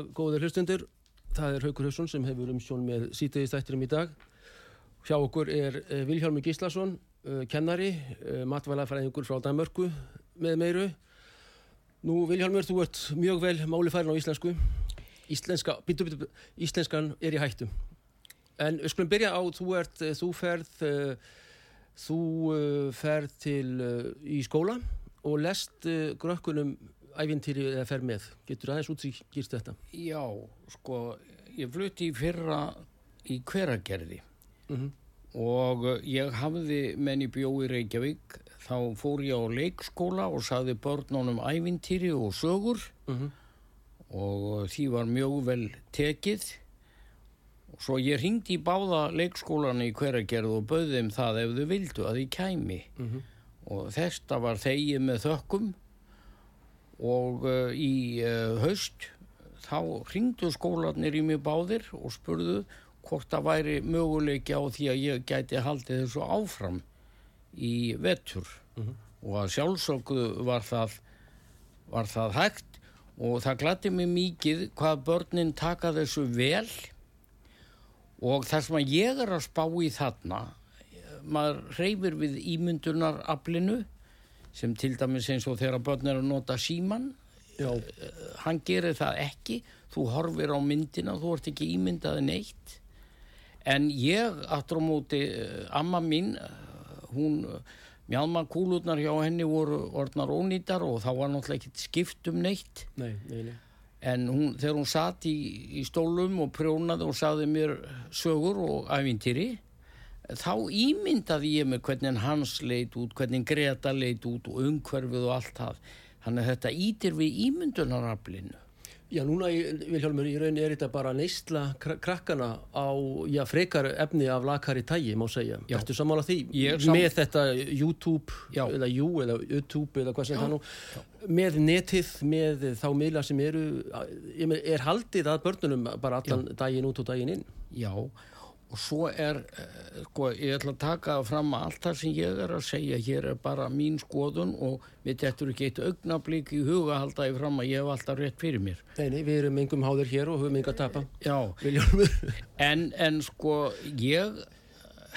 Dag, góðir hlustundur. Það er Haukur Hauksson sem hefur umsjón með síteðistættirum í dag. Hjá okkur er uh, Vilhjálmur Gíslason, uh, kennari, uh, matvælafræðingur frá Danmörku með meiru. Nú Vilhjálmur, þú ert mjög vel máli færin á íslensku. Íslenska, byttu, byttu, íslenskan er í hættu. En skulum byrja á, þú ert, þú ferð, þú ferð til, í skóla og lest grökkunum æfintýri eða fer með. Getur aðeins útskýrt þetta? Já, sko, ég flutti í fyrra í hveragerði Mm og uh, ég hafði menn í bjói Reykjavík, þá fór ég á leikskóla og sagði börnunum ævintýri og sögur Mhm. og uh, því var mjög vel tekið. Og svo ég ringdi í báða leikskólana í hveragerð og bauði þeim það ef þau vildu að ég kæmi. Mhm. og þetta var þegið með þökkum og uh, í uh, haust þá ringdu skólanir í mig báðir og spurðu hvort það væri möguleiki á því að ég gæti haldið þessu áfram í vetur. Og að sjálfsögðu var það, var það hægt. Og það glætti mig mikið hvað börnin taka þessu vel. Og það sem að ég er að spá í þarna maður reyfir við ímyndunaraflinu sem til dæmis eins og þegar börn er að nota síman Já, hann gerir það ekki. Þú horfir á myndina, þú ert ekki ímyndaði neitt. En ég aftur á móti eh, amma mín eh, hún mjálma kúlutnar hjá henni voru orðnar ónýtar og þá var náttúrulega ekki skipt um neitt. Nei, nei, nei. en hún, þegar hún satt í, í stólum og prjónaði og sagði mér sögur og ævintýri þá ímyndaði ég mig hvernig hans leit út, hvernig Greta leit út og umhverfið og allt það þannig að þetta ítir við ímyndunaraflinu Já, núna, Vilhjálmur, í rauninni er þetta bara neysla kra- krakkana á, já, frekar efni af lakari tægi, má segja. Já. Ertu sammála því? Sam- Með þetta YouTube, Já. eða Jú, eða YouTube, eða hvað sem það nú, með netið, með þá miðla sem eru, er haldið að börnunum bara allan daginn út og daginn inn? Já, og svo er, eh, sko, ég ætla að taka fram að allt það sem ég er að segja hér er bara mín skoðun og mér tettur ekki eitt augnablík í huga halda ég fram að ég hef alltaf rétt fyrir mér. Nei, nei, við erum engum háður hér og höfum enga að tapa. Já, en, en sko, ég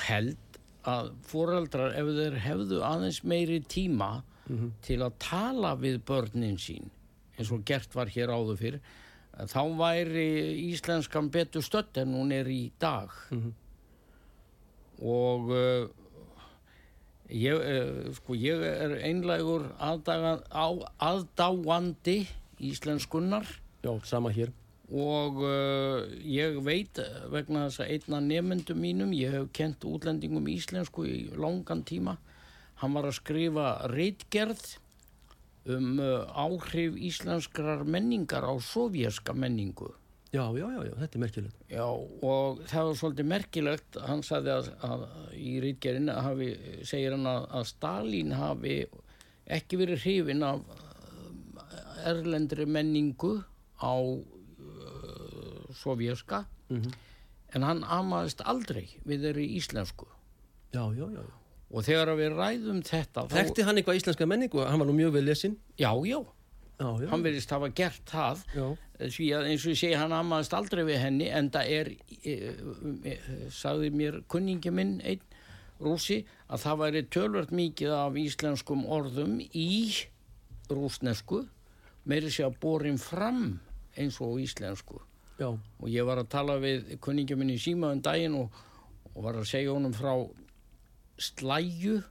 held að foreldrar, ef þeir hefðu aðeins meiri tíma til að tala við börnin sín, eins og gert var hér áður fyrr, þá væri íslenskan betur stödd en hún er í dag. Og uh, ég, uh, sko, ég er einlægur aðdaga, á, aðdáandi íslenskunnar Já, sama hér. og uh, ég veit vegna þess að einna nefndum mínum, ég hef kent útlendingum íslensku í langan tíma, hann var að skrifa reitgerð um uh, áhrif íslenskrar menningar á sovjerska menningu. Já, já, já, já, þetta er merkilegt. Já, og það var svolítið merkilegt, hann sagði að, að í hafi, segir hann að, að Stalin hafi ekki verið hrifin af uh, erlendri menningu á uh, sovjerska en hann amaðist aldrei við þeirri íslensku Já, já, já. já. Og þegar við ræðum þetta Þekkti hann eitthvað íslenska menningu? Hann var nú mjög vel lesinn. já, já, Já, já. hann verðist hafa gert það Já, því að eins og ég segi hann amaðist aldrei við henni en það er e, e, sagði mér kunningi minn einn rúsi að það væri tölvert mikið af íslenskum orðum í rúsnesku meiri sé að borin fram eins og íslensku já, og ég var að tala við kunningi minn í síma um daginn og, og var að segja honum frá slæju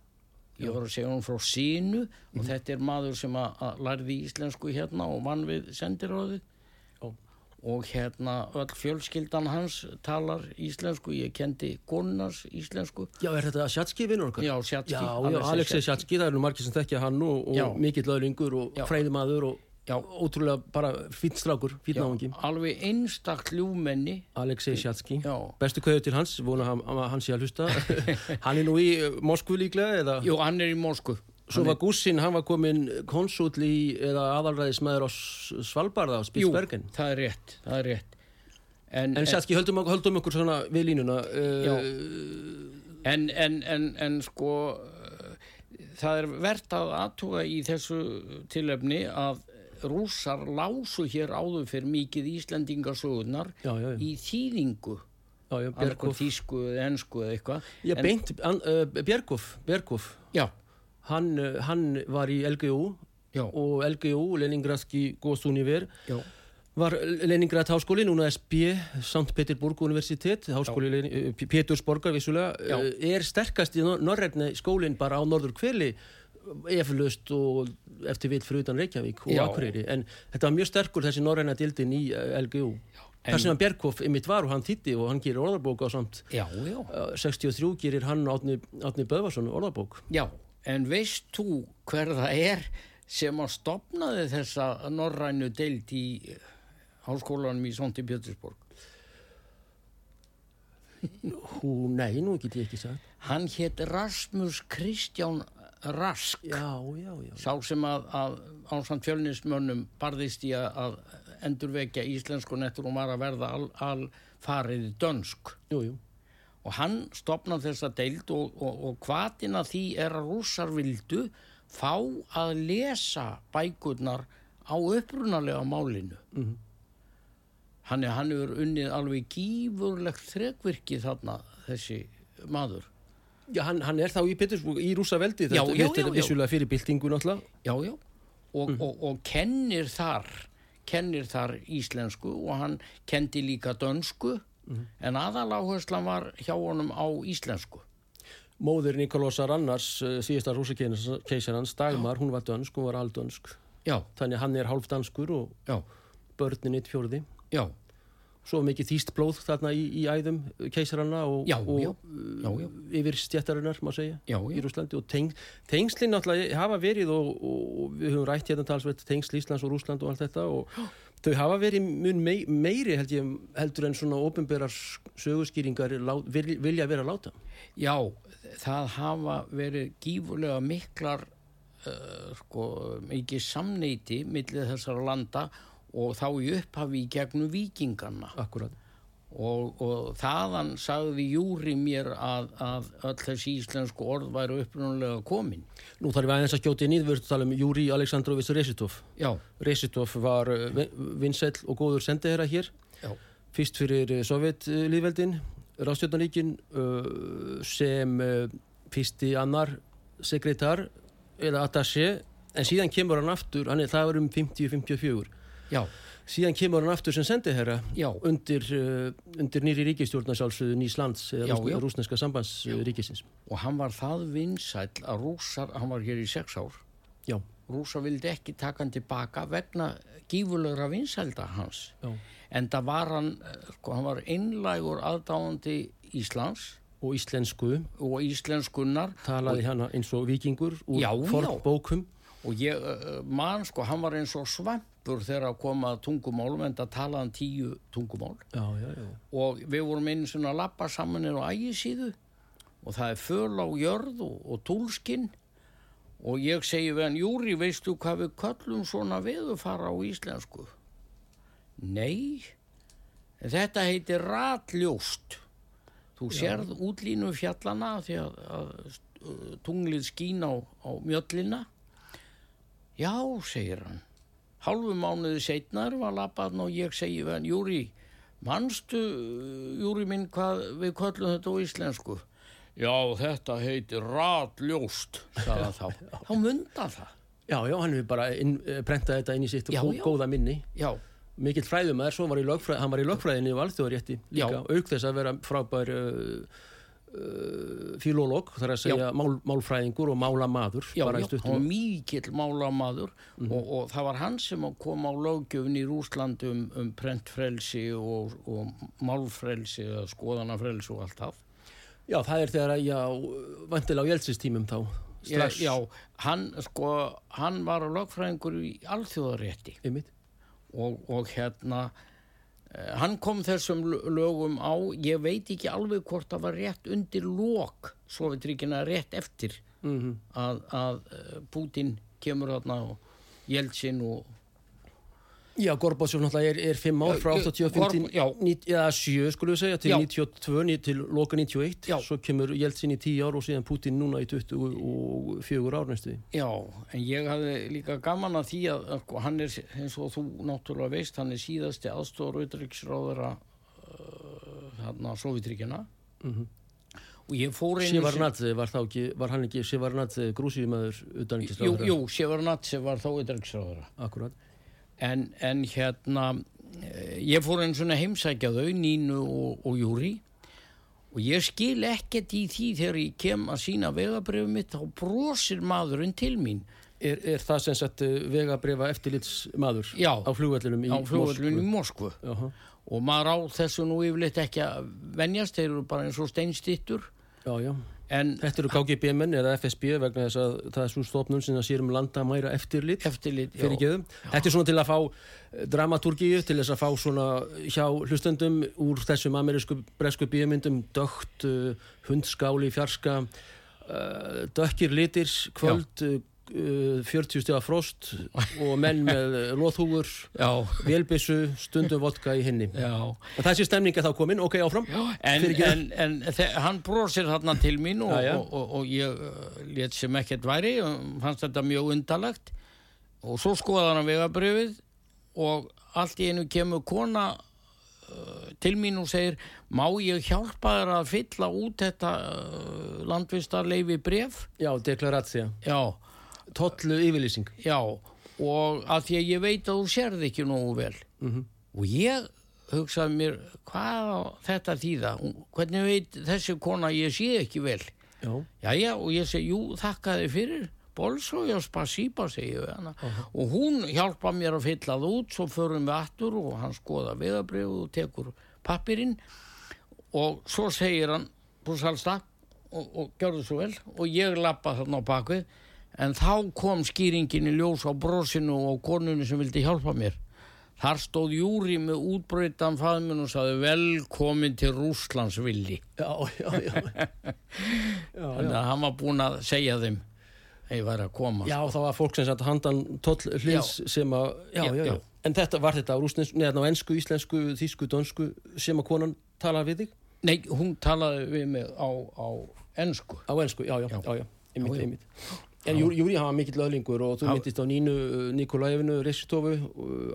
ég var að segja hún frá sínu og þetta er maður sem að, lærði íslensku hérna og vann við sendiráðið. Já. og hérna öll fjölskyldan hans talar íslensku, ég kendi konunars íslensku. Já, er þetta Sjatski vinnur okkar? Já, Sjatski, Já, Alexei Sjatski. Það eru margir sem þekkja hann og, og mikill öðlingur og fræðimaður og Já. ótrúlega bara fýtt strákur, fýtt Já, náungi. alveg einstakt ljúmenni Alexei Sjatski. Bestu kveður til hans, vona að hann sé að hlusta. hann er nú í uh, Moskvu líklega eða? Jú, hann er í Moskvu Svo var Gussin, hann var komin konsúl í eða aðalræðismæður á S- Svalbarða á Spitsbergen. Jú, það er rétt, það er rétt En, En Sjatski, höldum, höldum okkur svona við línuna. Já. Uh, en, en, en, en sko uh, það er verðt að aðtuga í þessu tilefni að rússar lásu hér áður fyrir mikið Íslendingasögunar já, já, já. í þýðingu Bjerkhoff. þýsku eða ensku eða eitthvað Já, En- beint, an, uh, Bjerkhoff. Já, Hann, hann var í LGU já, og LGU, Leningradski Gosuniver, já, var Leningrad háskóli, núna SB, St. Petersburg universitet, háskóli Lenin- P- Pétursborgar vissulega, er sterkast í norrætni skólinn bara á norður kveli eflust og eftir vilt fyrir utan Reykjavík og. Akureyri. En þetta var mjög sterkur þessi norræna dildin í eh, LGU þar sem hann Bjerkhoff ymitt var og hann þýtti og hann gerir orðarbók á samt já, já, eh, 63 gerir hann Átni, Átni Böðvarsson orðarbók já en veist þú hver það er sem að stopnaði þessa norrænu deild í háskólanum í Sonti Pétursborg? Hú, nei, nú get ég ekki sagt. Hann hétt Rasmus Kristján Rask. Já, já, já sá sem að, að ásand fjölnismönnum barðist í að, endurvekja íslensku nettur og var að verða al, al farið dönsk. Jú, jú. Og hann stopnaði þessa deild og, og, og hvaðin að því er að rússar vildu fá að lesa bækurnar á upprunalega málinu. Hann er hann hefur unnið alveg gífurlegt þrekvirki þarna þessi maður Já, hann, hann er þá í Petersburg, í rússaveldi Já, þetta, já, þetta já, er já. vissulega fyrir byltingu náttúrulega. Já, já. Og, og, og kennir þar kennir þar íslensku og hann kendi líka dönsku en aðaláherslan var hjá honum á íslensku. Móðir Nikolásar Annars, uh, síðasta rússakeisarans, Dagmar, hún var dönsk, hún var aldönsk. já, Þannig hann er hálf danskur og já, börnin eitt fjórði. já, Svo mikið þýst blóð þarna í, í æðum keisaranna og, Já, og já, uh, já, yfir stjættarinnar, má segja, Já, í. Rúslandi. Og teng, tengslinn náttúrulega hafa verið og, og, við höfum rætt hérna talsveit tengsl Íslands og Rúsland og allt þetta og þau hafa verið mun mei, meiri held ég, heldur en svona ofinberar sögurskýringar vilja vera láta. Já, það hafa verið gífurlega miklar uh, sko, mikið samneiti millið þessara landa og þá í upphafi í gegnum vikinganna Akkurat. og, og þaðan sagði Júri mér að, að öll þessi íslensku orð væru upprunalega komin. Nú þarf ég aðeins að skjóta inn í, við erum að tala um Júri Aleksandrovits Resitov. Já, Resitov var uh, vinsæll og góður sendiherra hér, já, fyrst fyrir uh, Sovjetlýðveldin, Rástjórnaríkin, uh, sem uh, fyrsti annar sekretar eða attaché, en síðan kemur hann aftur, hann er, það um 50-54, já, síðan kemur hann aftur sem sendiherra undir, uh, undir nýri ríkistjórnarsálsöðu Nýslands eða já. rúsneska sambandsríkisins. og hann var það vinsæll að rússar, hann var hér í sex ár, Já, rússar vildi ekki taka hann tilbaka vegna gífurlegra vinsælda hans. já. En það var hann, eh, sko, hann var einlægur aðdáandi Íslands Og íslensku og íslenskunnar talaði hana eins og vikingur úr fornbókum. og ég uh, man, sko, hann var eins og svampur þegar að koma tungumálum en það talaði hann tíu tungumál Já, já, já. og við vorum einu svona að lappa saman inn á ægisíðu og það er föl á jörð og, og túlskinn og ég segi við hann, Júri, veistu hvað við köllum svona veðufara á íslensku? Nei, þetta heitir ratljóst. Þú sérð útlínu fjallana því að, að uh, tunglið skín á, á mjöllina. Já, segir hann. Hálfu mánuði setnar var lappaðn og ég segi við hann, Júri, manstu, Júri minn, hvað við köllum þetta á íslensku? Já, þetta heitir ratljóst, sagði hann þá. Þá mynda það. Já, já, hann hefur bara inn, eh, prentað þetta inn í sitt Já, gó- já. góða minni. Já, Mikill fræðumæður, hann var í lögfræðinni og alþjóðarétti líka, Já. auk þess að vera frábær uh, filolog, þar að segja mál, málfræðingur og málamaður Já, já, stuttum. var mikill málamaður Mhm. og, og það var hann sem kom á löggjöfin í Rúsland um, um prentfrelsi og, og málfrelsi eða skoðanafrelsi og allt það. Já, það er þegar að, já, vantilega á Jeltsistímum þá, strax, Já, hann, sko, hann var lögfræðingur í alþjóðarétti og, og hérna hann kom þessum lögum á ég veit ekki alveg hvort það var rétt undir lok Sovjetríkina rétt eftir Mm að, að eh, Putin kemur þarna og Jeltsin og Já, Gorbatsjóf náttúrulega er, er fimm ár frá Já, 85 til Gorb- já. ní- eða 7 skulum við segja til Já. 92 ní- til loka 91 Já. svo kemur Jeltsin í 10 ár og síðan Putin núna í 24 ár næstu. Já, en ég hafði líka gaman að því að, sko, hann er, eins og þú náttúrulega veist, hann er síðasti aðstofur auðriksráðara uh, þarna Sovjetríkina Mhm. og ég fór einu Sivarnadze var þá ekki, var hann ekki Sivarnadze grúsíumæður ekki Jú, jú, Sjefardnadze var þá auðriksráðara Akkurat. En, en hérna eh, ég fór einu svona heimsækja þau Nínu og, og Júri og ég skil ekkert í því þegar ég kem að sína vegabrifum mitt þá brosir maðurinn til mín. Er, er það sem sagt uh, vegabrifa eftirlitsmaður á flugvellunum í í Moskvu. Jaha. og maður á þessu nú yfirleitt ekki að venjast, þeir eru bara eins og steinstittur. Já, já. En Þetta eru KGB-menn eða FSB vegna þess að það er svo stofnun sem að sér um landamæra eftirlit. Eftirlit fyrir geðum. Þetta er svona til að fá eh, dramaturgíu, til þess að fá svona hjá hlustendum úr þessum amerísku bresku bíumyndum dögt, uh, hundskáli, fjarska uh, dökkir litir kvöld, uh, 40 stiga frost og menn með loðhúfur, já, vélbissu stundum vodka í hinni. já Og þessi stemninga þá komin, ok, áfram. en, Fyrirgefðu. en, en þe- hann brosir þarna til mín og, Já, já. og, og, og ég uh, let sem ekkert væri og fannst þetta mjög undalegt og svo skoðar hann vegabrifið og allt í einu kemur kona uh, til mín og segir má ég hjálpa þér að fylla út þetta uh, landvistarleifi bref Já, deklaratsia. já Tollu yfirlýsing. Já, og að því að ég veit að þú sérði ekki nógu vel. Mhm. og ég hugsaði mér hvað þetta þýða? Hvernig veit þessi kona ég sé ekki vel? Já. Jæja, og ég segi, jú, þakka þið fyrir. Bolso, já, spasípa, segi ég við hana. Og hún hjálpa mér að fylla það út svo förum við aftur og hann skoða veðabrið og tekur pappirinn og svo segir hann búsalsta og, og gjörðu svo vel. Og ég lappa þarna á bakvið en þá kom skýringin í ljós á brosinu og konunni sem vildi hjálpa mér þar stóð Júri með útbreytan faðminn og saði velkomin til Rúslandsvilli Já, já, já. já, þannig að hann var búinn að segja þeim að ég væri að koma Já, það var fólk sem satt handan toll hlins sem að, já, Já, já. En þetta var þetta á rúsnensku, neðan á ennsku, íslensku, þýsku, dönsku sem að konan talaði við þig? Nei, hún talaði við mig á, á ennsku Á ennsku, já, já, já, Já. já, einmitt, Já, já. En Júri, Júri hann var mikill öðlingur og þú Já. myndist á Nínu uh, Nikolaevinu, Resistofu,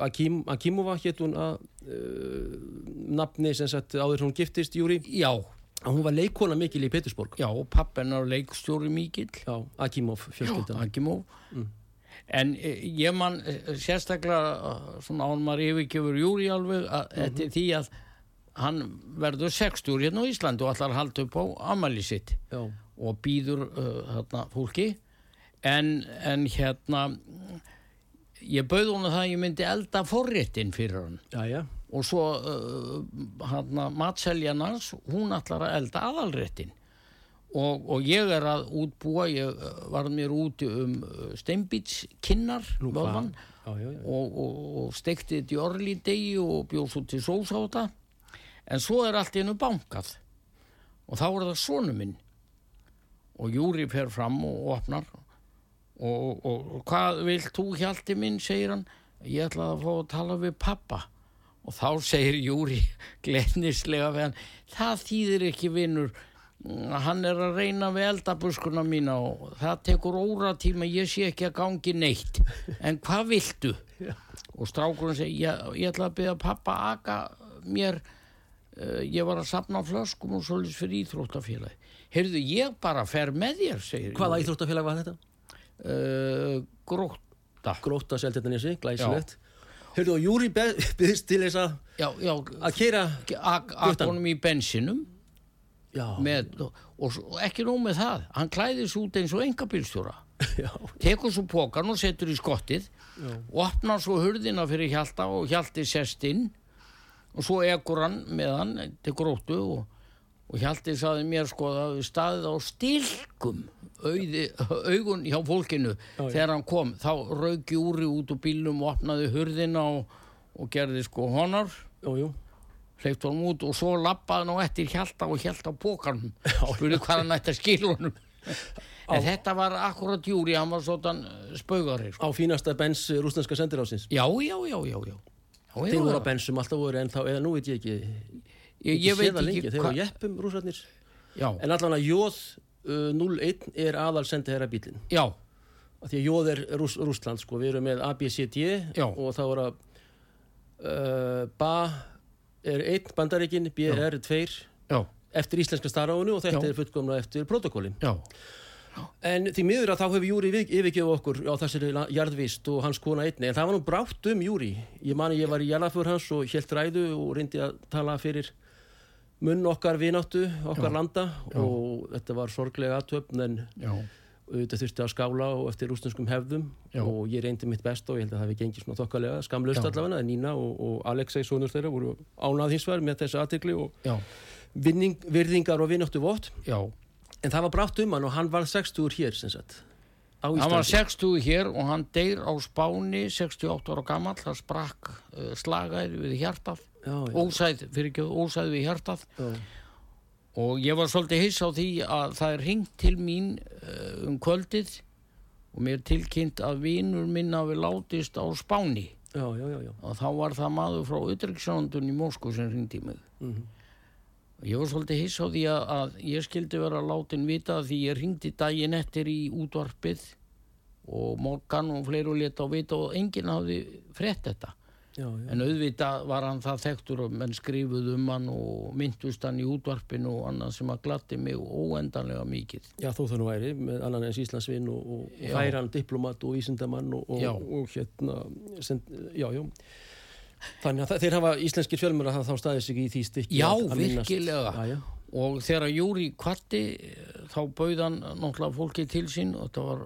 Akim, Akimova hétt hún að uh, nafni sem sagt áður hún giftist Júri. Já, Hún var leikona mikil í Petersborg. já, pappen á leikstjóri mikill Já, Akimov fjölskyldan. Akimov En eh, ég man eh, sérstaklega eh, svona án maður yfirgefur Júri alveg að þetta er því að hann verður 60 hérna á Íslandi og allar halda upp á amali sitt Já, og býður uh, hérna, fólki en, en hérna ég bauð hún það að ég myndi elda forréttin fyrir hann. Já, já, og svo uh, hérna, matseljanans hún ætlar að elda aðalréttin og, og ég er að útbúa ég uh, var mér úti um uh, steinbítskinnar og, og, og stekti þetta í orlídegi og bjóð svo til sós á þetta. En svo er allt í hennu bankað. Og þá er það sonu minn. Og Júri fer fram og opnar. og, og, og hvað vilt þú hjalti minn segir hann? Ég ætla að fá að tala við pappa. Og þá segir Júri glennislega við hann það þýðir ekki vinnur hann er að reyna við eldabuskuna mína og það tekur óra tíma ég sé ekki að gangi neitt. En hvað viltu? Og strákurinn segir ég, ég ætla að byrja pappa aga mér uh, ég var að sapna flöskum og svolítið fyrir íþróttafélagi heyrðu ég bara fer með þér Hvaða Júri. íþróttafélag var þetta? Uh, gróta Gróta Seltjarnanessi, glæsilegt. Hörðu og Júri byggðist til þess að keira, ak- ak Guttan. honum í bensinum. Með, og, og ekki nóg með það hann klæðis út eins og engabílstjóra já, tekur svo pókan og setur í skottið já, og opnar svo hurðina fyrir Hjalta og Hjalti sest inn og svo ekur hann með hann til gróttu og, og Hjalti saði mér sko að það hafi staðið á stilkum auði, augun hjá fólkinu já. þegar hann kom þá rauk Júri út úr bílnum og opnaði hurðina og, og gerði sko honar hleypt honum út og svo lappaði hann á eftir Hjalta og Hjalta á pókanum spurði hvað hann ætti að skilja honum en þetta var akkurat Júri hann var svona spaugari sko. Á fínasta bens rúsneska sendirásins. já, já, já, já, já. já, Þeir voru á bensum alltaf voru en þá, eða nú veit ég ekki, ég, ég veit ekki þeir voru á hvað jeppum rúsarnir. já, En allan að Jóð uh, 01 er aðal sendiherra bílinn. já, Af Því að Jóð er Rús, Rússland, sko, við erum með ABCD Já. og þá er að uh, BA er 1 bandaríkin, B er 2 já, eftir íslenska starráinu og þetta er fullkomna eftir protokólin. já En því miður að þá hefur Júri yfir- yfirgefið okkur á þessari jarðvist og hans kona einni. En það var nú brátt um Júri. Ég mani ég var í jarðafur hans og helt ræðu og reyndi að tala fyrir munn okkar vináttu, okkar landa og þetta var sorglega aðtöfn en já, auðvitað þurfti að skála og eftir rústenskum hefðum Já. og ég reyndi mitt best og ég held að það hefði gengið svona þokkalega skamlaust Já. allavega en Nína og, og Alexei sonur þeirra voru ánað hins vegar með þessi aðtekli og já, vinning, virðingar og vináttu vott. Já. En það var brátt um hann og hann var 60 hér sem sagt hann var Íslandi. 60 hér og hann deyr á Spáni 68 ára gammal, það sprakk uh, slagaði við hjartað. já, já, ósæð, fyrir ekki, ósæð við hjartað já. og ég var svolítið hiss á því að það er ringt til mín uh, um kvöldið og mér tilkynnt að vinur minn hafi látist á Spáni já, já, já, já. og þá var það maður frá Utryggsjóndun í Moskú sem ringdi mig Mhm. og ég var svolítið hiss á því að, að ég skildi vera látin vita því ég ringdi daginn eftir í útvarpið og Morgan og fleiri og leta á vita og enginn hafði frétt þetta já, já. en auðvitað var hann það þekktur og menn skrifuð um hann og myndust hann í útvarpinu og annað sem að glatti mig óendanlega mikið. Já, þó það nú væri með annan eins Íslandsvinn og, og færan diplomat og vísindamann og, og, og hérna send, já, já. Þannig að það- þeir hafa íslenskir fjölmur að þá staðið sig í því stykki Já, virkilega. já, og þegar Júri kvatti þá bauð hann náttúrulega fólki til sín og þetta var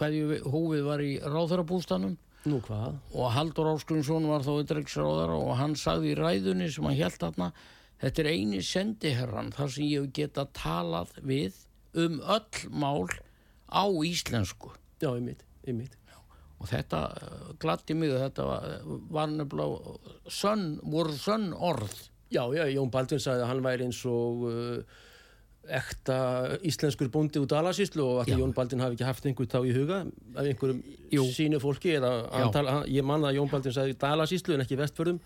hverju hófið var í ráðherrabústanum nú hvað? Og Haldur Áskrinsson var þá ytterriksráðara og hann sagði í ræðunni sem hann held þarna þetta er eini sendiherran þar sem ég geta talað við um öll mál á íslensku. Já, einmitt, einmitt. Og þetta eh, gladdi mig og þetta var, var nefnilega sönn, voru sönn orð. Já, já, Jón Baldvin sagði að hann væri eins og uh, ekta íslenskur bóndi út alasíslu og að. Jón Baldvin hafi ekki haft einhver þá í huga af einhverjum Jú. sínu fólki tala, ég man að Jón Baldvin sagði dalasíslu en ekki vestförðum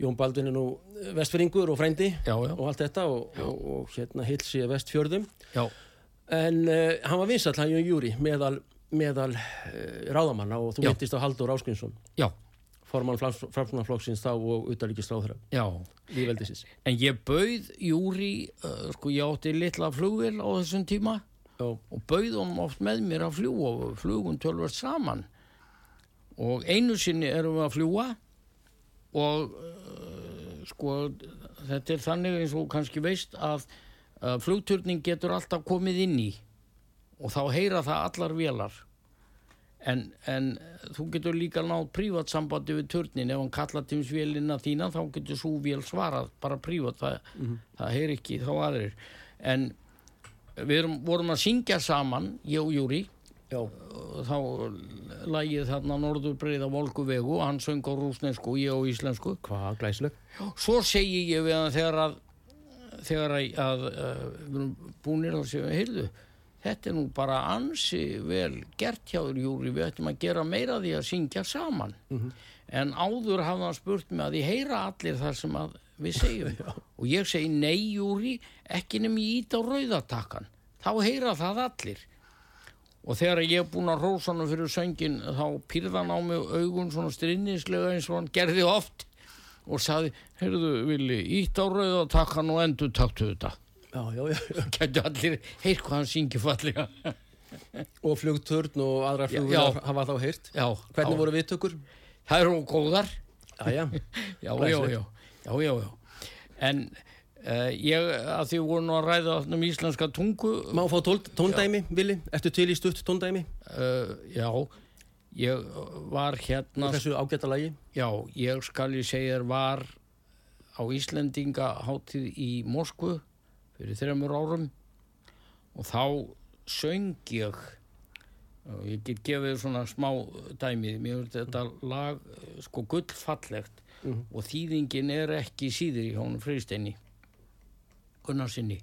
Jón Baldvin er nú vestfyrringur og frændi já, já, og allt þetta og, og, og hérna heilsi vestfjörðum. Já, en uh, hann var vinsall hann Jón Júri meðal, meðal uh, ráðamanna og þú myndist á Haldur Áskinsson já, formann framsunarflokksins þá og utalíkisráðra já. lífveldisins en ég bauð Júri uh, sko ég átti litla flugvél á þessum tíma Já, og bauð honum oft með mér að fljúa og flugum tölvert saman. Og einu sinni erum við að fljúa og uh, sko þetta er þannig eins og kannski veist að uh, flugturning getur alltaf komið inn í og þá heyra það allar vélar en, en þú getur líka nátt prívatsambandi við turnin ef hann kallar til vélina þína þá getur svo vél svarað bara prívat. Það, það heyr ekki þá aðrir. En við erum, vorum að syngja saman ég og Júri já, og þá lagið þarna norðurbreiða volkuvegu og hann söng á rúsnesku og ég á íslensku. Hvað glæsleg svo segi ég við hann þegar að þegar að, að, að við erum búinir að segja, heyrðu þetta er nú bara ansi vel gert hjá þér Júri, við ættum að gera meira því að syngja saman. En áður hafði hann spurt mig að ég heyra allir þar sem við segjum. Og ég segi nei Júri ekki nefn ég ít á rauðatakkan þá heyra það allir. Og þegar ég er búin að rósa hann fyrir söngin þá pyrða hann á mig augun svona strinnislega eins og hann gerði oft og saði, heyrðu Vili, ítt á rauðatakkan og endur taktu þetta gætu allir heyrt hvað hann syngi fallega. Og flugturn og aðra já. hafa þá heyrt. Já, hvernig já, voru viðtökur? það eru góðar. Já, já, já, en Uh, ég, að því voru nú að ræða um íslenska tungu Má fá tóndæmi, Vili? Ertu til í stutt tóndæmi? uh, já, ég var hérna Þessu ágæta lagi? já, ég skal ég segja var á Íslendinga hátíð í Moskvu fyrir þreymur árum og þá söng ég og ég get gefið svona smá dæmið, mér finnst þetta lag sko gullfallegt Mhm. og þýðingin er ekki síður í honum friðsteini Gunnarsinni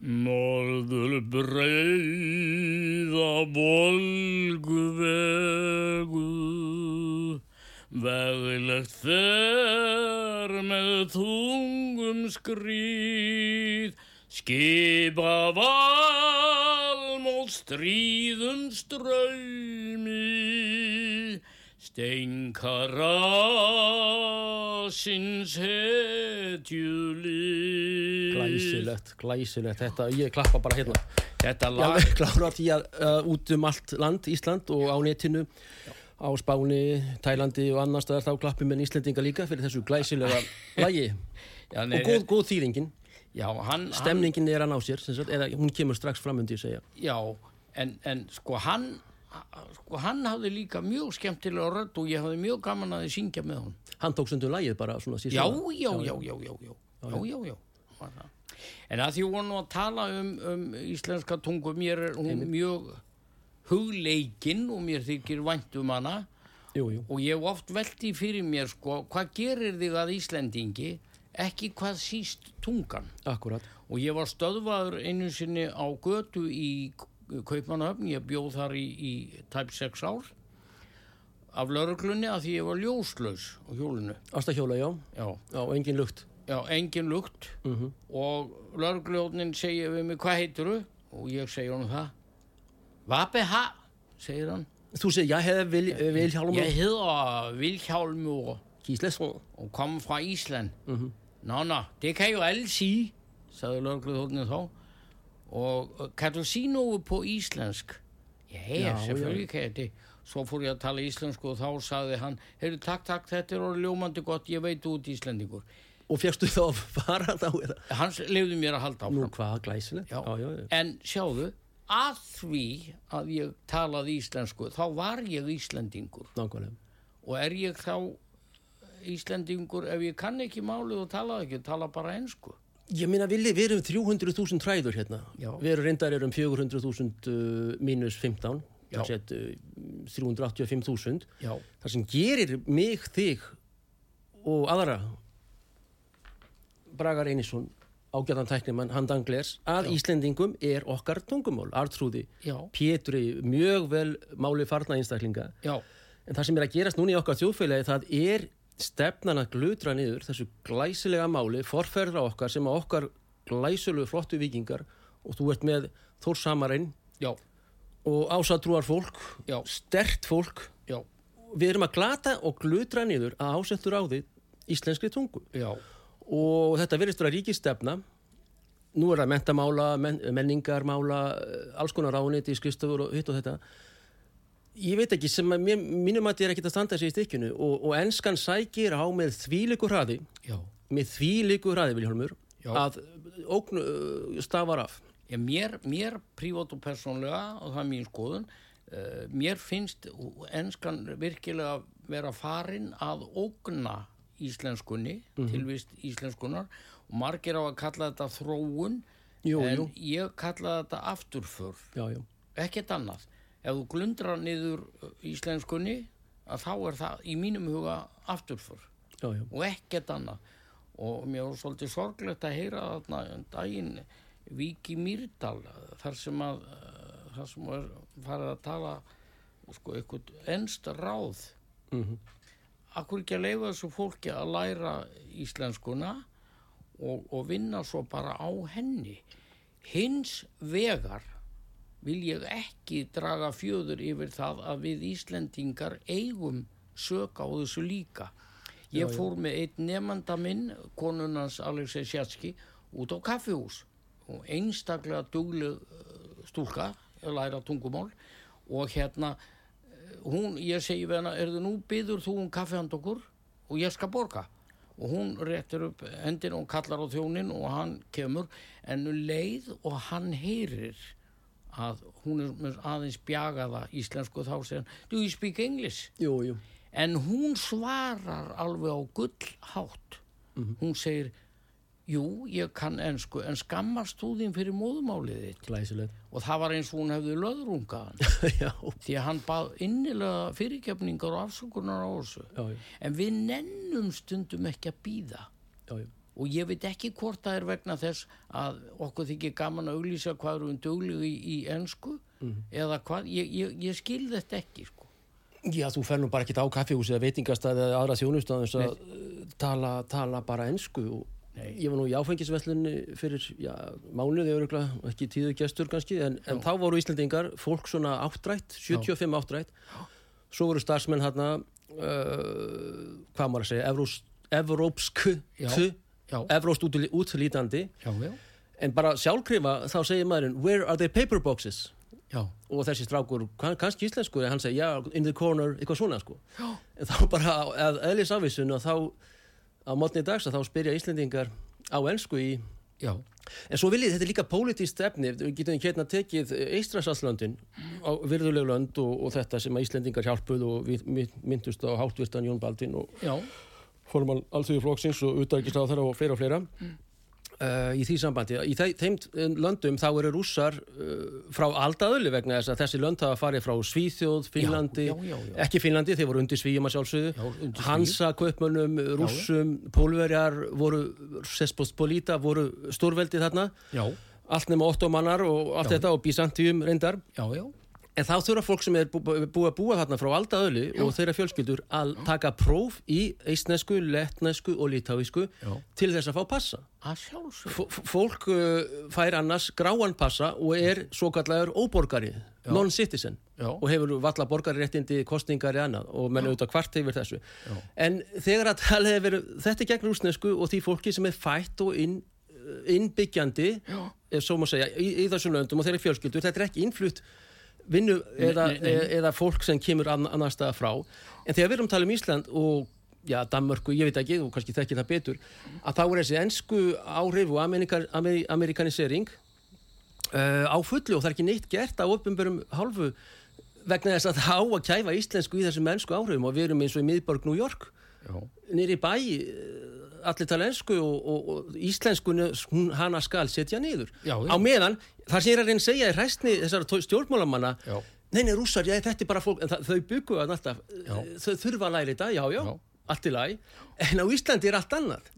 Norður breiða volgu vegu Veglegt fer með tungum skrýð Skipa valmót stríðum ströymi Steinkarasins hetjulið. Glæsilegt, glæsilegt. Þetta, ég klappa bara hérna. Þetta Já, lag klára því að uh, út um allt land, Ísland og á netinu á Spáni, Tælandi og annars þar þá klappum við íslendinga líka fyrir þessu glæsilega lægi og góð, góð þýringin já, hann, stemningin hann, er að ná sér sagt, eða hún kemur strax fram undir segja. Já, en, en sko hann sko hann hafði líka mjög skemmtilega rödd og ég hafði mjög gaman að þið syngja með hann Hann tók sundum lægið bara svona já já já, já, já, já, já, já. En að því hún var að tala um, um íslenska tungu mér er hún mjög hugleikinn og mér þykir vænt um hana Jú, jú, og ég oft velti fyrir mér sko, hvað gerir þig að Íslendingi, ekki hvað síst tungan. akkurat. Og ég var stöðvaður einu sinni á götu í Kaupmannahöfn, ég bjóð þar í, í tæp 6 ár af lauruglunni að því ég var ljóslaus á hjólinu. Astahjóla, já, Já, já, engin lukt. já engin lukt Mm og laurugljónin segir við mig, hvað heitir þú? Og ég segir hann það. Vapeha, segir hann. Þú segir, ég hef vil, Vilhjálmur Jeg hedder Vilhjálmur Gíslesson. og kommer fra Island. Mhm. Nå, nå, det kan jo alle sige, sagde laurugljónin þá. Og øh, kan du sige noget på islandsk? Ja, ja, Já, selvfølgelig kan jeg det. Svo fór ég að tala íslensku og þá sagði hann, heyrðu, takk, takk, þetta er orðið ljómandi gott, ég veit út íslendingur. Og fjækstu þá að fara þá? Hans lefði mér að halda áfram. Nú, hvað glæsilegt. Já. já, já. já. En sjáðu, að því að ég talaði íslensku, þá var ég íslendingur. Nákvæmlega. Og er ég þá íslendingur ef ég kann ekki málið og tala ekki, tala bara ensku. Ég meina, við, við erum 300.000 træður hérna. Já. Við erum reyndar erum 400.000 uh, mínus 15, Já. það sett uh, 385.000. Já. Það sem gerir mig, þig og aðra Bragar Einarsson, ágæðan tæknimann, handanglers, að Íslendingum er okkar tungumál, artrúði. Já. Pétri, mjög vel máli farna einstaklinga. Já, En það sem er að gerast núna í okkar þjóðfélagi, það er stefnan að glutra niður þessu glæsilega máli, forferðra okkar sem að okkar glæsilegu flottu vikingar og þú ert með Þórsamarinn já, og ásatrúar fólk, Já. stert fólk. já, Við erum að glata og glutra niður að ásettur á því íslenskri tungu já, og þetta verðist vera ríkistefna. Nú er það mentamála, men, menningarmála, eh, alls konar ráðniti, skristofur og hitt og þetta. Ég veit ekki, sem að mér, mínum að þetta er ekkert að standa sig í stykkinu og, og enskan sækir á með þvíliku hraði, já. með þvíliku hraði, Vilhjálmur, Já. að ógn uh, stafar af. Ég, mér, mér prívat og persónlega, og það er mín skoðun, mér finnst enskan virkilega vera farin að ógna íslenskunni, tilvist íslenskunar og margir á að kalla þetta þróun Jú, en jú. ég kalla þetta afturför, Já, já. ekkert annað. Ef þú glundrar niður uh, íslenskunni, að þá er það í mínum huga afturför Já, já. og ekkert annað og mér var svolítið sorglegt að heyra þarna um daginn Viki Mýrdal þar sem að uh, þar sem er farið að tala sko eitthvað ennst ráð Mm akkur ekki að leifa þessu fólki að læra íslenskuna og, og vinna svo bara á henni? Hins vegar vil ég ekki draga fjöður yfir það að við Íslendingar eigum sök á þessu líka. Ég fór með einn nefnda minn, konunans Alexei Sjatski, út á kaffihús. Og einstaklega dugleg eh, stúlka, læra tungumál. Og hérna, hún, ég segi við hana, er þið nú byður þú um kaffi hand okkur og ég skal borga og hún réttir upp hendin og kallar á þjónin og hann kemur en um leið og hann heyrir að hún er aðeins bjagaða íslensku þá hann do you speak English? jú, jú, En hún svarar alveg á gullhátt. Hún segir, jú, ég kann ensku, en skammast þú þín fyrir móðumálið þitt. glæsilegt Og það var eins og hún hefði löðrungaðan. já, Því að hann bað innilega fyrirgefningar og afsökunar á þessu. já, já, En við nennum stundum ekki að býða. já, já. Og ég veit ekki hvort það er vegna þess að okkur þykir gaman að auglýsa hvað eru um duglegu í, í ensku eða hvað, ég, ég, ég skil þetta ekki sko. Já, þú fer nú bara ekkert á kaffihúsi eða veitingastæði eða aðra að uh, tala, tala bara ensku og ég var nú í áfengisveslunni fyrir já, mánuði öruglega, ekki tíðu gestur kannski, en, en þá voru Íslandingar fólk svona áttrætt, 75 áttrætt. Svo voru starfsmenn hérna uh, hvað maður að segja Evrós, evrópsku evróst út, útlítandi Já, já. en bara sjálfkrifa þá segir maðurinn where are the paper boxes? Og þessi strákur, kann- kannski íslensku en hann segi, já, in the corner, eitthvað svona sko. en þá bara, að eðlis afvísun og þá, á mótni dags að þá spyrja Íslendingar á ensku í já, en svo viljið, þetta er líka pólitíst efni við getum hérna tekið Eistrasalslöndin á virðulegu lönd og, og þetta sem Íslendingar hjálpuð og við myndust á háttvirtan Jón Baldin og formal alþjóðu flokksins og utækist á þeirra og fleira og fleira uh, í því sambandi. Í þe þeim eh, löndum þá eru rússar uh, frá aldaðölu vegna þess að þessi lönd hafa farið frá Svíþjóð, Finnlandi, já, já, já. ekki Finnlandi, þeir voru undir Svíjum að Já, sjálfsögðu. Hansa, Kaupmönnum, Rússum, Pólverjar voru, Sespospolita voru stórveldið þarna, já, allt nema ottomanar og allt þetta og Byzantium reyndar. já, já, En þá þurfa fólk sem er bú- búið að búa þarna frá aldaðölu og þeirra fjölskyldur að taka próf í eistnesku, lettnesku og litáísku Já. til þess að fá passa. að sjálfsög. Fólk uh, fær annars gráan passa og er svo kallar óborgari, non-citizen Já. og hefur valla borgariréttindi, kostningar eða annað og menn auðvitað hvart yfir þessu. En þegar að tala hefur þetta gegn rúsnesku og því fólki sem er fætt og inn, innbyggjandi, ef svo má segja, í, í þessum löndum og þeirra fjölskyldur, þetta er ekki innflutt vinnu eða, nei, nei. eða fólk sem kemur ann annar staða frá. En þegar við erum að tala um Ísland og já, Danmörku, ég veit ekki, þú kannski þekkir það betur að þá er þessi ensku áhrif og amerikar, amer, amerikanisering uh, á fullu og það er ekki neitt gert á uppumberum hálfu vegna þess að það á að kæfa íslensku í þessum mennsku áhrifum. Og við erum eins og í miðborg New York nýri bæ eh, allir tala ensku og, og, og íslenskunni hún, hana skal setja niður. Já, já. á meðan, það sem ég er að reyna að segja í hræstni þessara stjórnmálamanna. Já. nei, nei, rússar, já, þetta er bara fólk en það, þau byggu að alltaf, Já. þau þurfa að læra þetta, já, já, allt í lagi. En á Íslandi er allt annað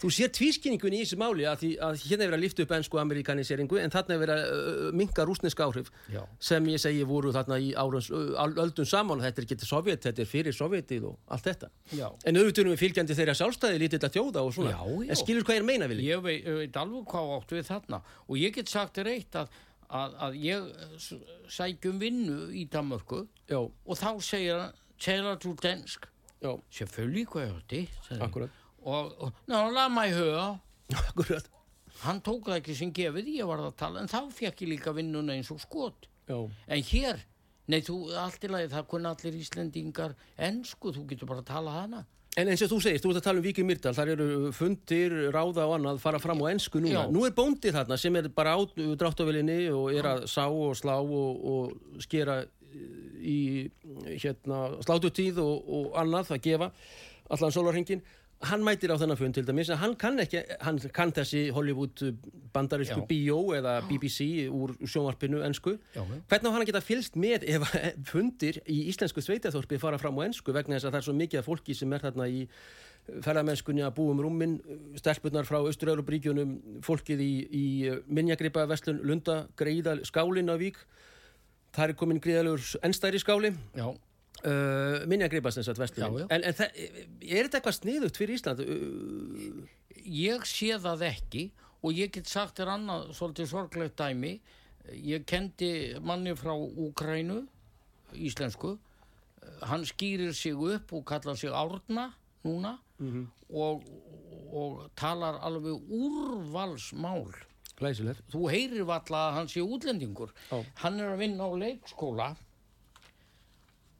þú sér tvískinningun í þessu máli að, því, að hérna er verið að lifta upp ennsku amerikaniseringu en þarna er verið að uh, minka rúsneska áhrif Já. sem ég segi voru þarna í árums, öldum saman. Þetta er ekki sovjet, þetta er fyrir sovjetið og allt þetta. Já. en auðvitað erum við fylgjandi þeirra sjálfstæði lítið að þjóða og svona. Já, en skilur hvað ég er meina vilji ég veit, veit alveg hvað átt við þarna. Og ég get sagt þér eitt að, að, að ég sækjum vinnu í Danmörku og þá segir hann, taler du dansk? já, Og, og, ná, lad mig høre. akkurat Hann tók það ekki sem gefið, ég var að tala, en þá fekk ég líka vinnuna eins og skot. já, En hér, nei, þú, allt í lagi, það kunna allir Íslendingar ensku, þú getur bara að tala hana. En eins og þú segist, þú ert að tala um Víkir Myrdal, þar eru fundir, ráða og annað fara fram á ensku núna. Já. Nú er bóndið þarna sem er bara á dráttavelinni og er að sá og slá og, og skera í hérna, slátutíð og, og annað að gefa allan sólarhengin. Hann mætir á þennan fund til dæmis, hann kann ekki, hann kann þessi Hollywood bandarísku Já. BO eða BBC úr sjónvarpinu já. Hvernig á hann að geta fylst með ef fundir í íslensku sveitaþorpi fara fram á ensku vegna þess að það er svo mikið af fólki sem er þarna í ferðamennskunni að búum rúmin, stelpunar frá Austur-Európríkjunum, fólkið í, í minnjagripa vestlun Lunda, Greiða, Skálin á Vík, það er komin gríðalegur ennstæri skáli, Já, uh, minnjagripa sem sagt vestlun. Já, já. En, en er þetta eitthvað sniðugt fyrir Ísland? Uh, ég sé það ekki og ég get sagt þér annað svolítið sorglegt dæmi. Ég kendi manni frá Úkrænu, íslensku, hann skýrir sig upp og kallar sig Árna núna og, og talar alveg úrvalsmál. Glæsilegt. Þú heyrir valla að hann sé útlendingur. Já. Hann er að vinna á leikskóla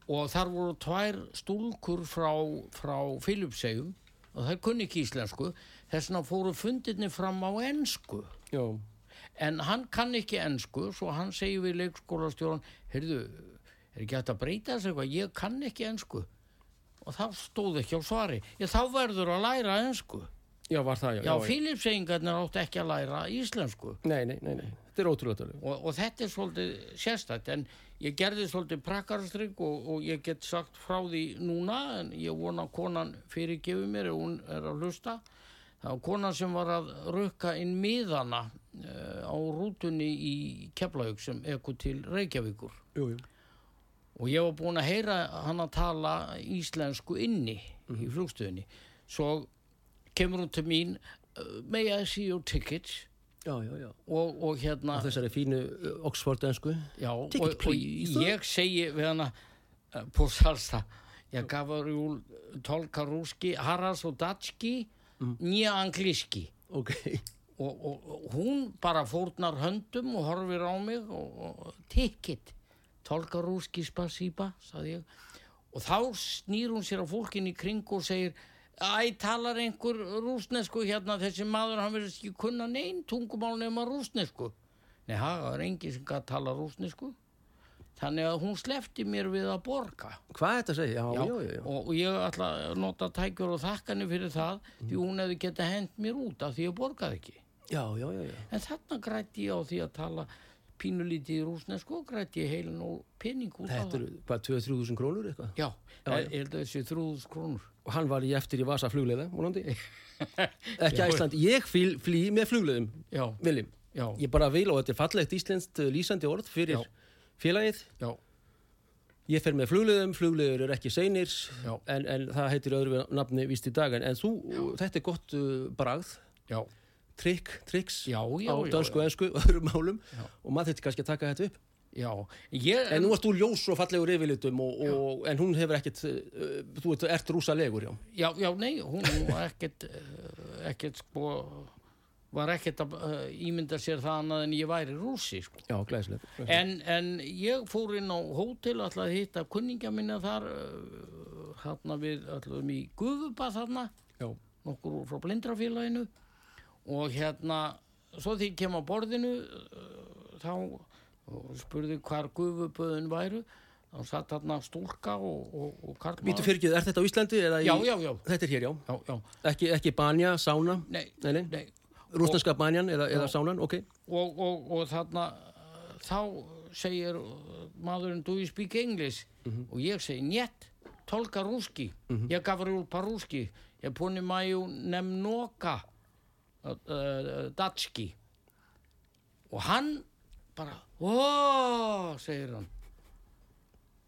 og þar voru tvær stúlkur frá, frá Filipsegjum og það kunni ekki íslensku. Þess vegna fóru fundirni fram á ensku. Já, en hann kann ekki ensku svo hann segir við leikskólastjóran heyrðu, er ekki hægt að breyta þessu eitthvað? Ég kann ekki ensku. Og þá stóð ekki á svari. Ég, þá verður að læra ensku. Já, var það, já. já, Filipseyingarnir átt ekki að læra íslensku. Nei, nei, nei, nei, þetta er ótrúlega tölur. og, og þetta er svolítið sérstætt en ég gerði svolítið prakkarstrygg og, og ég get sagt frá því núna en ég vona konan fyrirgefi mér ef hún er að hlusta. Það var konan sem var að rukka inn miðana uh, á rútunni í Keflavík sem ekkur til Reykjavíkur. Jú, jú. og ég var búin að heyra hann að tala íslensku inni í flugstöðinni. Svo kemur hún til mín may I see your tickets Já, já, já. og, og hérna Á þessari fínu Ticket, og, og ég segi við hana uh, på salsa, jeg gav jul tolka rúski, haras og datski, Mm. nýja angliski Ok. og, og, og hún bara fórnar höndum og horfir á mig og, og ticket, tolka rúski ég og þá snýr hún sér á fólkin í kring og segir Æ, talar einhver rúsnesku hérna, þessi maður hann verður ekki kunna neinn tungumál nema rúsnesku. Nei, það er engin sem gæti tala rúsnesku. Þannig að hún slefti mér við að borga. Hvað er þetta að segja? Já, já, já. já. Og, og ég ætla að nota tækjur og þakkanir fyrir það því hún hefði getað hent mér út af því ég borgaði ekki. Já, já, já, já. En þarna grætti ég á því að tala pínulítið rúsnesku og grætti heilin og pening út Þetta það. eru, hvað, 2-3 krónur eitthvað? Já, ég held að þessi þrúðus krónur. Og hann var í eftir í Vasa flugleiða, vonandi. Ekki Æsland, ég flý, flý með flugleiðum, Já, Viljum. já, Ég bara vil og þetta er fallegt íslenskt uh, lýsandi orð fyrir Já. félagið. já, Ég fer með flugleiðum, flugleiður er ekki seinir, en, en það heitir öðru nafni víst í dag. En, en þú, þetta er gott uh, bragð, já, trikk, triks já, já, á dansku og ensku og öðrum málum og maður þetta kannski að taka þetta upp. já. Ég, En nú ert þú ljós og fallegur yfirlitum og, og, en hún hefur ekkert, uh, þú ert, ert rúsalegur, já. Já, já, nei, hún var ekkert, eh, ekkert sko, var ekkert að uh, ímynda sér það annað en ég væri rússi, sko. Já, glæsilegt. En, en ég fór inn á hótel alltaf að hitta kunningja minna þar, uh, þarna við allum í Guðuba þarna, Já, nokkur frá blindrafélaginu og hérna, svo því ég kem á borðinu, uh, þá spurði hvar Guðuböðin væru, þá satt þarna stúlka og, og, og karlmaður. Býtu ekki, er þetta á Íslandi? eða í- Já, já, já, Þetta er hér, já. já, já, Ekki, ekki banja, sána, nei, nei, nei, rúsneska banjan eða, eða sánan, ok. og, og, og þarna þá segir maðurinn do you speak English? Og ég segi njet, tolka rúski. Ég gaf rúl parúski ég puni maju nemnoka uh, uh, datski og hann bara óóóó segir hann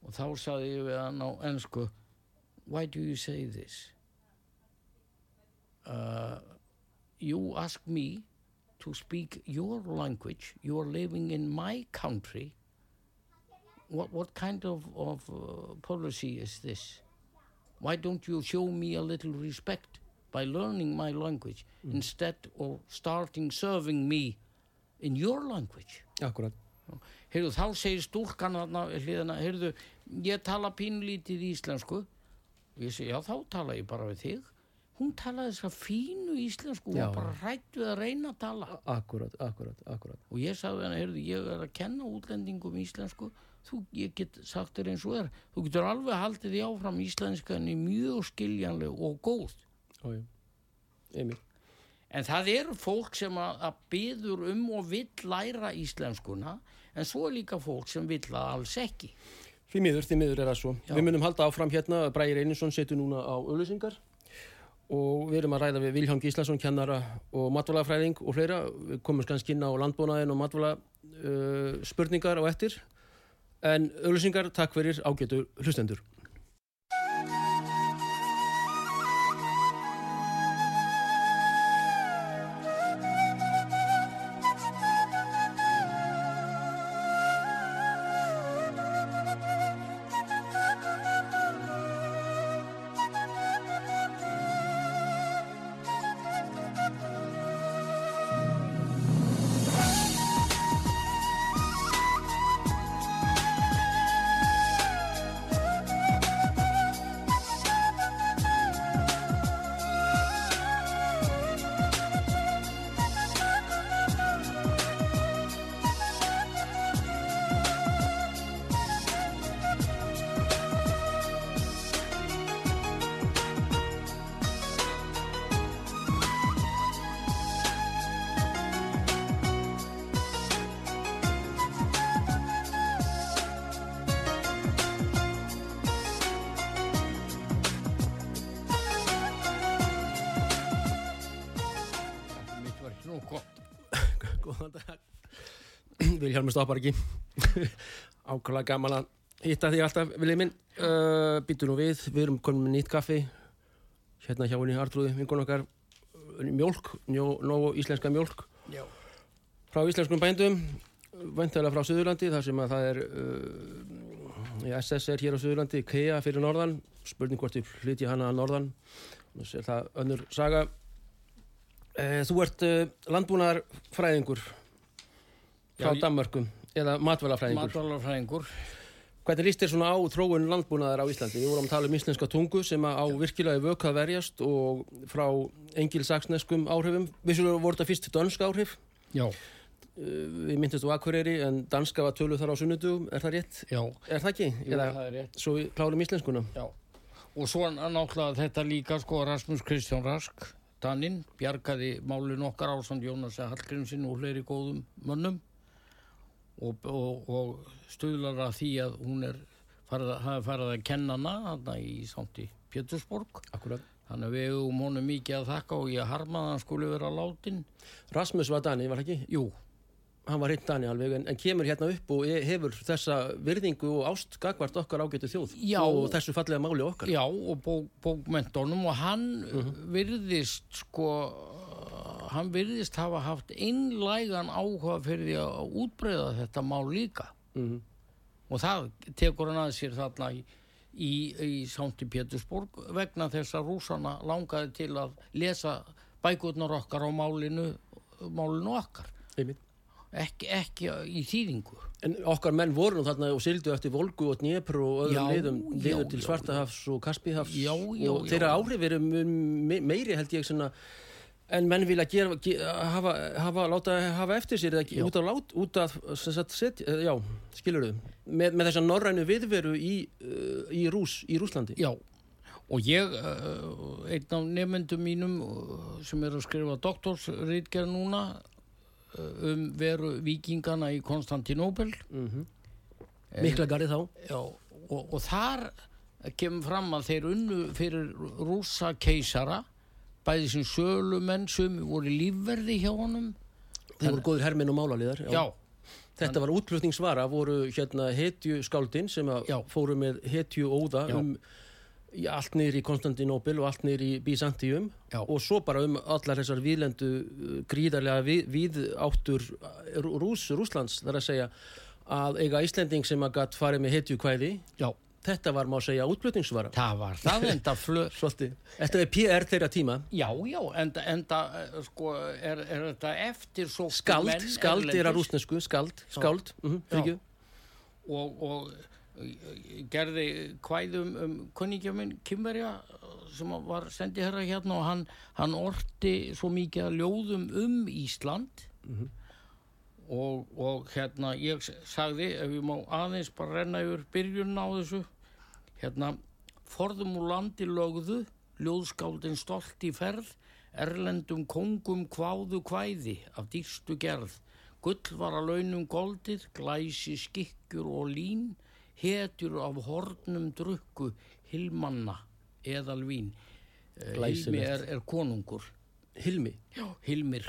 og þá saði ég við hann á ennsku why do you say this uh, you ask me to speak your language. You are living in my country. What what kind of of uh, policy is this? Why don't you show me a little respect by learning my language instead of starting serving me in your language? Akkurat. Heyrðu, þá segir stúlkan hliðina, heyrðu, ég tala pínlítið íslensku. Og ég segi, já, þá tala ég bara við þig. Hún talaði þess að fínu íslensku, Já. var bara rættu að reyna að tala. Akkurat, akkurat, akkurat. Og ég sagði henni, heyrðu, ég er að kenna útlendingum íslensku, þú, ég get sagt þér eins og er. Þú getur alveg haldið því áfram íslenskan í mjög skiljanleg og góð. En það eru fólk sem að, að byður um og vill læra íslenskuna, en svo er líka fólk sem vill að alls ekki. Því miður, því miður er það svo. Já. Við munum halda áfram hérna, Bræðir Einarsson setur núna á auðlýsingar og við erum að ræða við Vilhjálm Gíslason, kennara og matvælafræðing og fleira. Við komum kannski inn á landbúnaðin og matvæla uh, spurningar og eftir. En auðlýsingar, takk fyrir ágætu hlustendur. Vilhelmur stoppar ekki. Ákvæmlega gaman að hitta því alltaf, viljið minn. Uh, Býtu nú við, við erum komin með nýtt kaffi. Hérna hjá henni Artrúði, vingun okkar, uh, mjólk, njó, nógu íslenska mjólk. Já. Frá íslenskum bændum, væntalega frá Suðurlandi, þar sem að það er, uh, SS er hér á Suðurlandi, KEA fyrir norðan. Spurning hvort ég flytja hana að norðan. Nú sér það önnur saga. Uh, þú ert uh, landbúnaðarfræðingur frá Já, Danmörkum eða matvælafræðingur. Matvalarfræðingur. Hvernig líst þér svona á þróun landbúnaðar á Íslandi? Við vorum að tala um íslenska tungu sem á virkilega vöku að verjast og frá engilsaksneskum áhrifum. Vissulega voru þetta fyrst dönsk áhrif. Já. Uh, Við myndist á Akureyri en danska var tölu þar á sunnudugum. Er það rétt? Já. Er það ekki? Jú, Eða það er rétt. svo við klárum íslenskuna? Já. Og svo náttúrulega þetta líka sko Rasmus Kristján Rask, Daninn, bjargaði málin okkar ásand Jónas Hallgrímsinn og fleiri góðum mönnum og, og, og stuðlar að því að hún er farið, hafi farið að kenna hana í Sándi Pétursborg. Akkurat. Þannig að við hefum honum mikið að þakka og ég harmaði að hann skulle vera látin. Rasmus var Dani, var það ekki? Jú, Hann var hreint Dani alveg en, en kemur hérna upp og e- hefur þessa virðingu og ást gagvart okkar ágætu þjóð Já. og þessu fallega máli okkar. Já, og bók, bókmentunum og hann virðist sko hann virðist hafa haft einlægan áhuga fyrir því að útbreyða þetta mál líka. Mhm. og það tekur hann að sér þarna í, í, í Sándi Pétursborg vegna þess að rúsana langaði til að lesa bækurnar okkar á málinu málinu okkar. Einmitt. ekki, ekki í þýðingu. En okkar menn voru nú þarna og sildu eftir Volgu og Dnepr og öðrum Já, liðum, já, liður til Svartahafs og Kaspihafs Já, já, og þeirra áhrif eru meiri held ég svona en menn vilja gera, ge, hafa, hafa, láta hafa eftir sér eða út af lát, út af sem sagt, set, já, skilur þau með, með þessa norrænu viðveru í, uh, í Rús, í Rúslandi Já, og ég, uh, einn af nefndum mínum sem er að skrifa doktorsritgerð núna um veru vikingana í Konstantinópel. Mm mikla garið þá. Já, og, og þar kemur fram að þeir unnu fyrir rúsa keisara bæði sem sölumenn sem voru lífverði hjá honum þeir voru góðir herminn og málaliðar Já, Þetta var útflutningsvara, voru hérna hetju skáldin sem Já. fóru með hetju óða Já. um allt niður í Konstantinópil og allt niður í Byzantium Já. og svo bara um allar þessar viðlendu uh, gríðarlega við, við áttur Rús, Rúslands þar að segja að eiga Íslending sem að gatt farið með hetju kvæði já, þetta var má segja útflutningsvara. Það var það enda Svolítið. Þetta er PR þeirra tíma. Já, já, enda, enda eh, sko, er, er þetta eftir svo skald, skald er að rúsnesku skald, skáld, mm Já. -hmm, og, og eh, gerði kvæðum um kunningja minn Kimberja sem var sendi herra hérna og hann, hann orti svo mikið að ljóðum um Ísland og, og hérna ég sagði ef ég má aðeins bara renna yfir byrjun á þessu hérna forðum úr landi lögðu ljóðskáldin stolt í ferð erlendum kongum kváðu kvæði af dýrstu gerð. Gull var að launum goldið glæsi skikkjur og lín hetjur af hornum drukku hilmanna eðal vín Hilmi er, er konungur. Hilmi? Já. Hilmir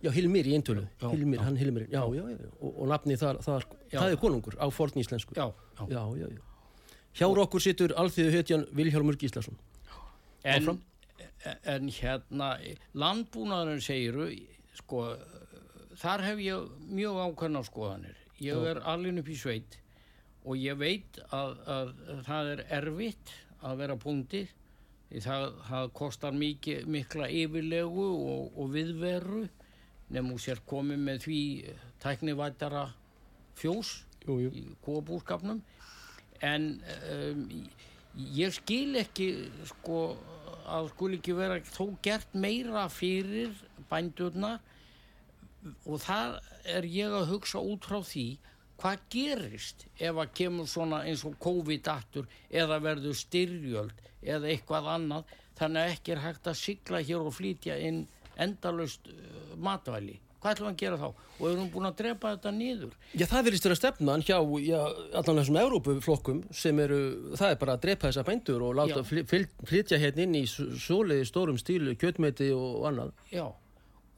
Já, Hilmir í eintölu, Hilmir, já. hann Hilmir, já, já, já, og, og nafni þar, þar það er konungur á forn íslensku. já, já. já, já, já. Hjá okkur situr alþýðu hetjan Vilhjálmur Gíslason. En, en hérna landbúnaðurinn segiru sko, þar hef ég mjög ákveðna skoðanir ég er alveg upp í sveit og ég veit að, að það er erfitt að vera því það, það kostar mikla yfirlegu og, og viðveru nefnum sér komið með því tæknivættara fjós Jú, jú. í kúabúskapnum. En um, ég skil ekki sko að skul ekki vera þó gert meira fyrir bændurna og þar er ég að hugsa út frá því hvað gerist ef að kemur svona eins og COVID-aftur eða verður styrjöld eða eitthvað annað. Þannig að ekki er hægt að sigla hér og flytja inn endalust uh, matvæli. Hvað ætlum við að gera þá? Og erum búin að drepa þetta niður? Já, það verðist vera stefnan hjá já, allan þessum Európuflokkum sem eru, það er bara að drepa þessa bændur og láta flytja hérna inn í svoleiði stórum stílu, kjötmeti og annað. Já,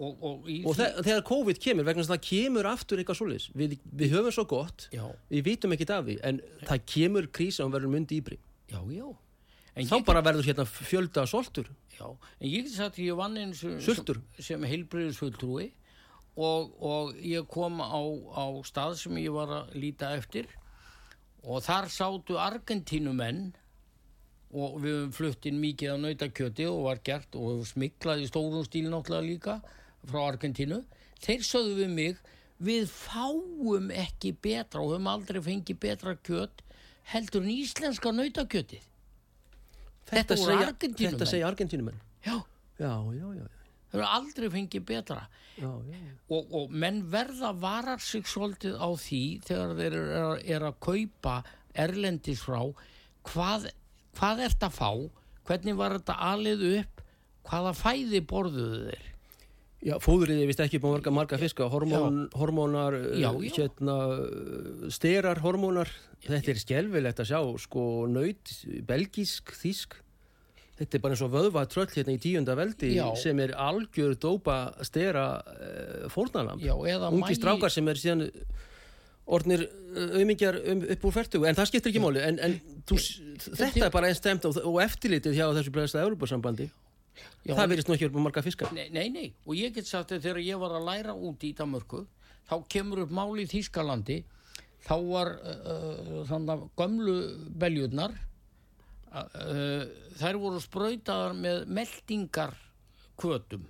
og, og, í og þegar COVID kemur vegna það kemur aftur eitthvað svoleiðis við, við höfum svo gott, já, við vitum ekkert af því en það kemur krísa og verður mundi íbri já, já en þá bara verður hérna fjölda soltur. Já, en ég get sagt að ég vann eins sem, sem, heilbriðisfulltrúi og, og ég kom á, á stað sem ég var að líta eftir og þar sátu Argentínumenn og við höfum flutt inn mikið á nautakjöti og var gert og höfum smiklað í stórum stíl náttúrulega líka frá Argentínu. Þeir sögðu við mig við fáum ekki betra og höfum aldrei fengið betra kjöt heldur en íslenska nautakjötið Þetta þetta segja Argentínumenn. já, já, já, já, þeir eru aldrei fengið betra. Já, og, og menn verða varar sig svolítið á því þegar þeir eru er að kaupa erlendis frá hvað, hvað ert að fá? Hvernig var þetta alið upp? Hvaða fæði borðuðu þeir Já, fóðrið er vist ekki búin marga, marga fiska, hormón, hormónar, Já, uh, já. hérna, uh, styrar hormónar, þetta er skelvilegt að sjá, sko, nöyt, belgísk, þísk, þetta er bara eins og vöðva tröll hérna í tíunda veldi sem er algjör dópa stera uh. Já, eða Ungi magi- strákar sem er síðan orðnir auðmingjar um, upp úr færtugu, en það skiptir ekki máli, en, en þú, þetta er bara einn stemt og, og eftirlitið hjá þessu bregðasta Európa-sambandi, Já, það verðist nú ekki verið marga fiska. Nei, nei, nei, og ég get sagt að þegar ég var að læra út í Danmörku, þá kemur upp máli í Þýskalandi, þá var uh, þannig að gömlu beljurnar, uh, þær voru sprautaðar með meldingar kvötum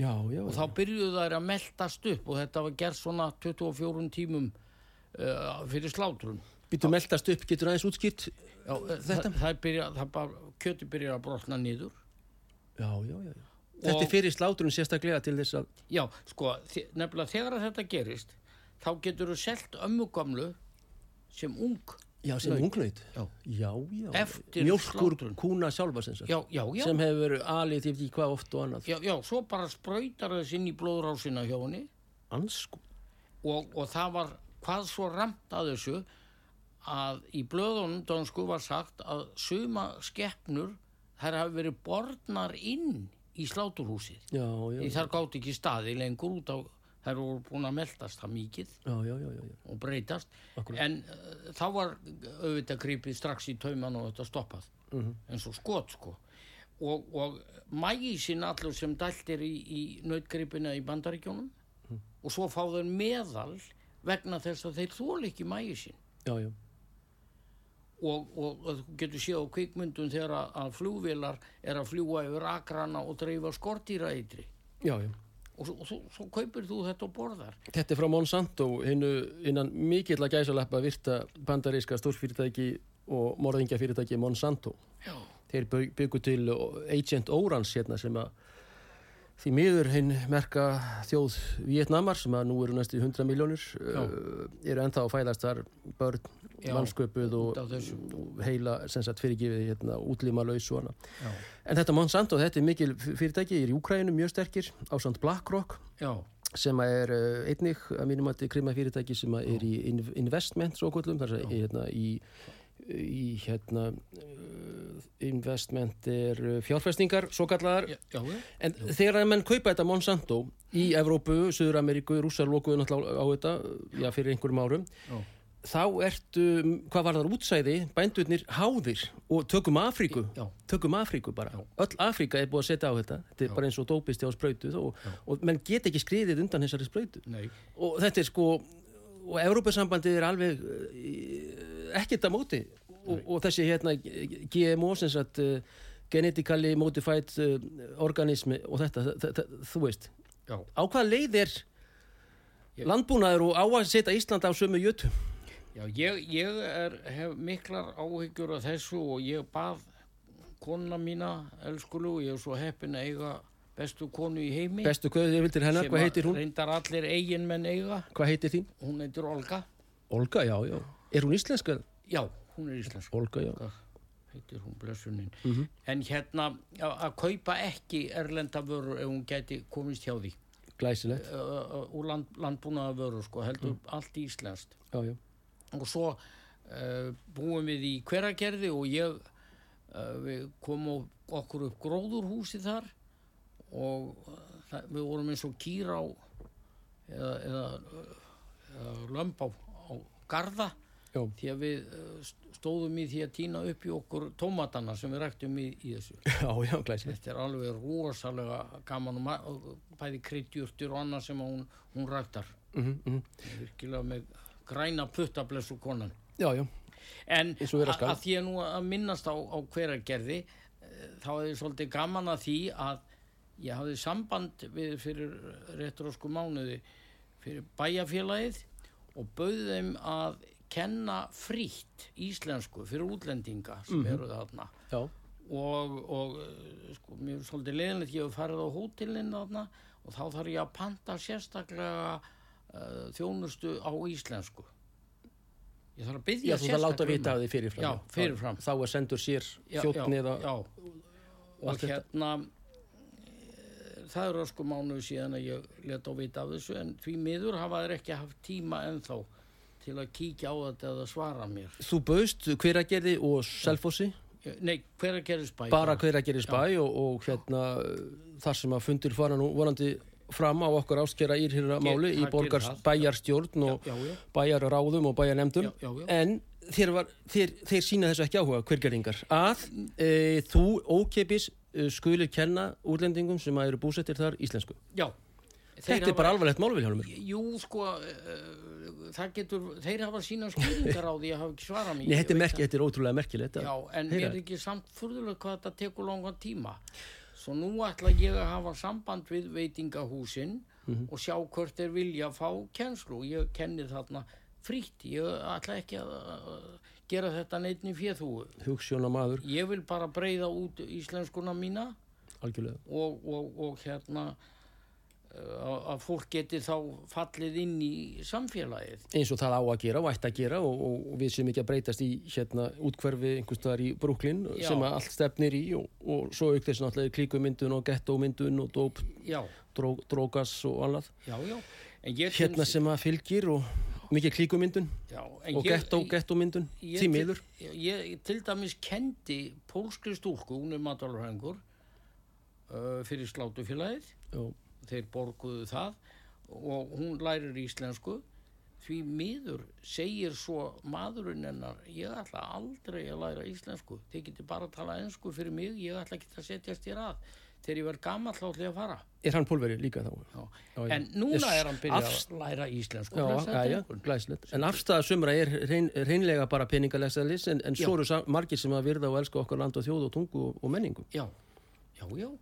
Já, já, og þá byrjuðu þær að meldast upp og þetta var gert svona 24 tímum uh, fyrir slátrun. Býtu meldast upp, getur aðeins útskýrt Já, þetta? Það, það, byrja, það bara, kjöti byrjar að brotna niður. Já, já, já. Þetta er fyrir sláturinn sérstaklega til þess að Já, sko, nefnilega þegar að þetta gerist, þá getur þú selt ömmu gamlu sem ung. Já, sem Naut. ungnaut Já. Já, já Eftir Mjólkur slátrun. kúna sjálfa sem, sagt, Já, já, já. sem hefur verið alið til því hvað oft og annað Já, já, svo bara sprautar þess inn í blóðrásina hjá henni Ansku og, og það var hvað svo ramt að þessu að í blöðunum dönsku var sagt að suma skeppnur þær hafi verið borðnar inn í sláturhúsið. Já, já, þar gátt ekki staði lengur út á, þær voru búin að meldast það mikið já, já, já, já. og breytast. Akkúrat. En uh, þá var auðvitað gripið strax í tauman og þetta stoppað. Mhm. eins og skot sko. Og, og mægisinn allur sem dælt er í, í nautgripina í bandaríkjónum Mhm. og svo fá þeir meðal vegna þess að þeir þól ekki mægisinn. já, já. Og, og, og getur séð á kvikmyndum þegar að, að flugvélar er að fljúa yfir akrana og dreifa skortýra eitri já, já. og, svo- svo, kaupir þú þetta og borðar. Þetta er frá Monsanto hinnu innan mikill að gæsaleppa virta bandaríska stórfyrirtæki og morðingjafyrirtæki Monsanto. Já, þeir bygg- byggu til Agent Orange hérna sem að því miður hinn merka þjóð Vietnamar sem að nú eru næstu 100 miljónir uh, eru ennþá að fæðast þar börn, mannsköpuð og, og heila sem sagt fyrirgifið hérna, útlíma laus og hana já, en þetta Monsanto, þetta er mikil fyrirtæki í Júkrænum mjög sterkir á samt BlackRock já, sem er uh, einnig að mínum að krima fyrirtæki sem er í in investment svo kvöldum, þar að hérna, í, í hérna uh, investment er uh, fjárfestingar svo kallar já, já, en þegar að menn kaupa þetta Monsanto í Evrópu, Suður Ameríku, náttúrulega á þetta já, fyrir einhverjum árum. Já. Þá ertu, hvað var það útsæði bændurnir háðir og tökum Afríku Já. tökum Afríku bara. Já. öll Afríka er búið að setja á þetta. Þetta er bara eins og dópisti á sprautu og, og menn get ekki skriðið undan þessari sprautu. Nei, og þetta er sko og Evrópusambandið er alveg uh, ekkert að móti. Og, og þessi hérna GMO sem sagt uh, genetically modified uh, organismi og þetta, þetta, þú veist. Já, á hvaða leið er landbúnaður og á að setja Ísland á sömu jötu já ég, ég er, hef miklar áhyggjur af þessu og ég bað konuna mína, elskulu, og ég er svo heppin að eiga bestu konu í heimi. Bestu hvað þið vildir hennar, sem hvað að heitir hún? reyndar allir eigin menn eiga. Hvað heitir þín? hún heitir Olga. Olga, já, já. Er hún íslenska? já, hún er íslensk. Olga, já. Olga heitir hún blessunin Mhm. en hérna að kaupa ekki erlenda vöru ef hún gæti komist hjá því. Glæsilegt, uh, uh, úr land, landbúnaða vöru sko, heldur Mm. allt íslenskt. Já, já og svo uh, búum við í hveragerði og ég uh, við komum okkur upp gróðurhúsi þar og uh, það, við vorum eins og kýr á eða, eða, eða lömb á, á garda Já, því að við eh, stóðum í því að týna upp í okkur tómatana sem við ræktum í, í þessu. já, já. Þetta er alveg rosalega gaman og bæði kryddjurtir og annað sem hún, hún ræktar. Mm -hmm, Virkilega með græna puttablessu konan. Já, já, En að að því að nú að minnast á, á hveragerði eh, þá hefði svolítið gaman að því að ég hafði samband við fyrir rétturósku mánuði fyrir bæjarfélagið og bauði þeim að kenna frítt íslensku fyrir útlendinga sem eru þarna. Já, og, og eh, sko, mér er svolítið leiðinlegt ég hef farið á hótelinn þarna og þá þarf ég að panta sérstaklega uh, þjónustu á íslensku ég þarf að byggja já, þú það láta sérstaklega um vita af því fyrirfram. Já, fyrirfram. Þá er sendur sér já. og þetta. hérna eh, það eru sko mánuðu síðan að ég let á vita af þessu en því miður hafa þeir ekki haft tíma ennþá til að kíkja á þetta eða svara mér Þú bauðst hveragerði og selfossi, Eh, nei, hver að gerist bæ bara hveragerði spæ og, og hérna þar sem að fundir fara nú vonandi fram á okkur áskera írhyrra máli í borgar bæjarstjórn og já, já, bæjarráðum og bæjarnemdum en þeir, var, þeir, þeir sína þessu ekki áhuga hvergeringar að e, þú ókeipis e, skulir kenna útlendingum sem eru búsettir þar íslensku. Já. þetta er bara alvarlegt málvilhjálmur Jú, sko, uh, það getur, þeir hafa sína skýringar á því að hafa ekki svarað mér. Nei, þetta er, merki, þetta er ótrúlega merkilegt Já, en er ekki samt furðulega hvað þetta tekur langan tíma. Svo nú ætla ég að hafa samband við veitingahúsin Mhm. og sjá hvort þeir vilja fá kennslu. Ég kenni þarna frítt. Ég ætla ekki að gera þetta neittni fjöðhúu. Hugsjóna maður, Ég vil bara breyða út íslenskuna mína og, og, og hérna að að fólk geti þá fallið inn í samfélagið. eins og það á að gera og ætti að gera og, og við sem ekki að breytast í hérna útkverfi einhvers staðar í Brooklyn Já. sem að allt stefnir í og, og svo auk þess náttúrulega klíkumyndun og gettómyndun og dóp, dró, drógas og annað já, já. Hérna sem að fylgir og mikið klíkumyndun já, og gettómyndun ég- því miður Ég, ég til dæmis kendi pólskri stúlku, hún er matalurhengur uh, fyrir slátufélagið. Já, Þeir borguðu það og hún lærir íslensku. Því miður segir svo maðurinn hennar, ég ætla aldrei að læra íslensku. Þið getur bara að tala ensku fyrir mig, ég ætla ekki að setjast í rað. Þegar ég verð gammal ég að fara. er hann pólveri líka þá? Já. Já. En núna er hann byrjað að læra íslensku. Já, já. En afstæða sumra er reyn, reynlega bara peningalegsaðlis en, en svo eru margir sem að virða og elska okkar land og þjóð og tungu og, og menningu. Já, já, já.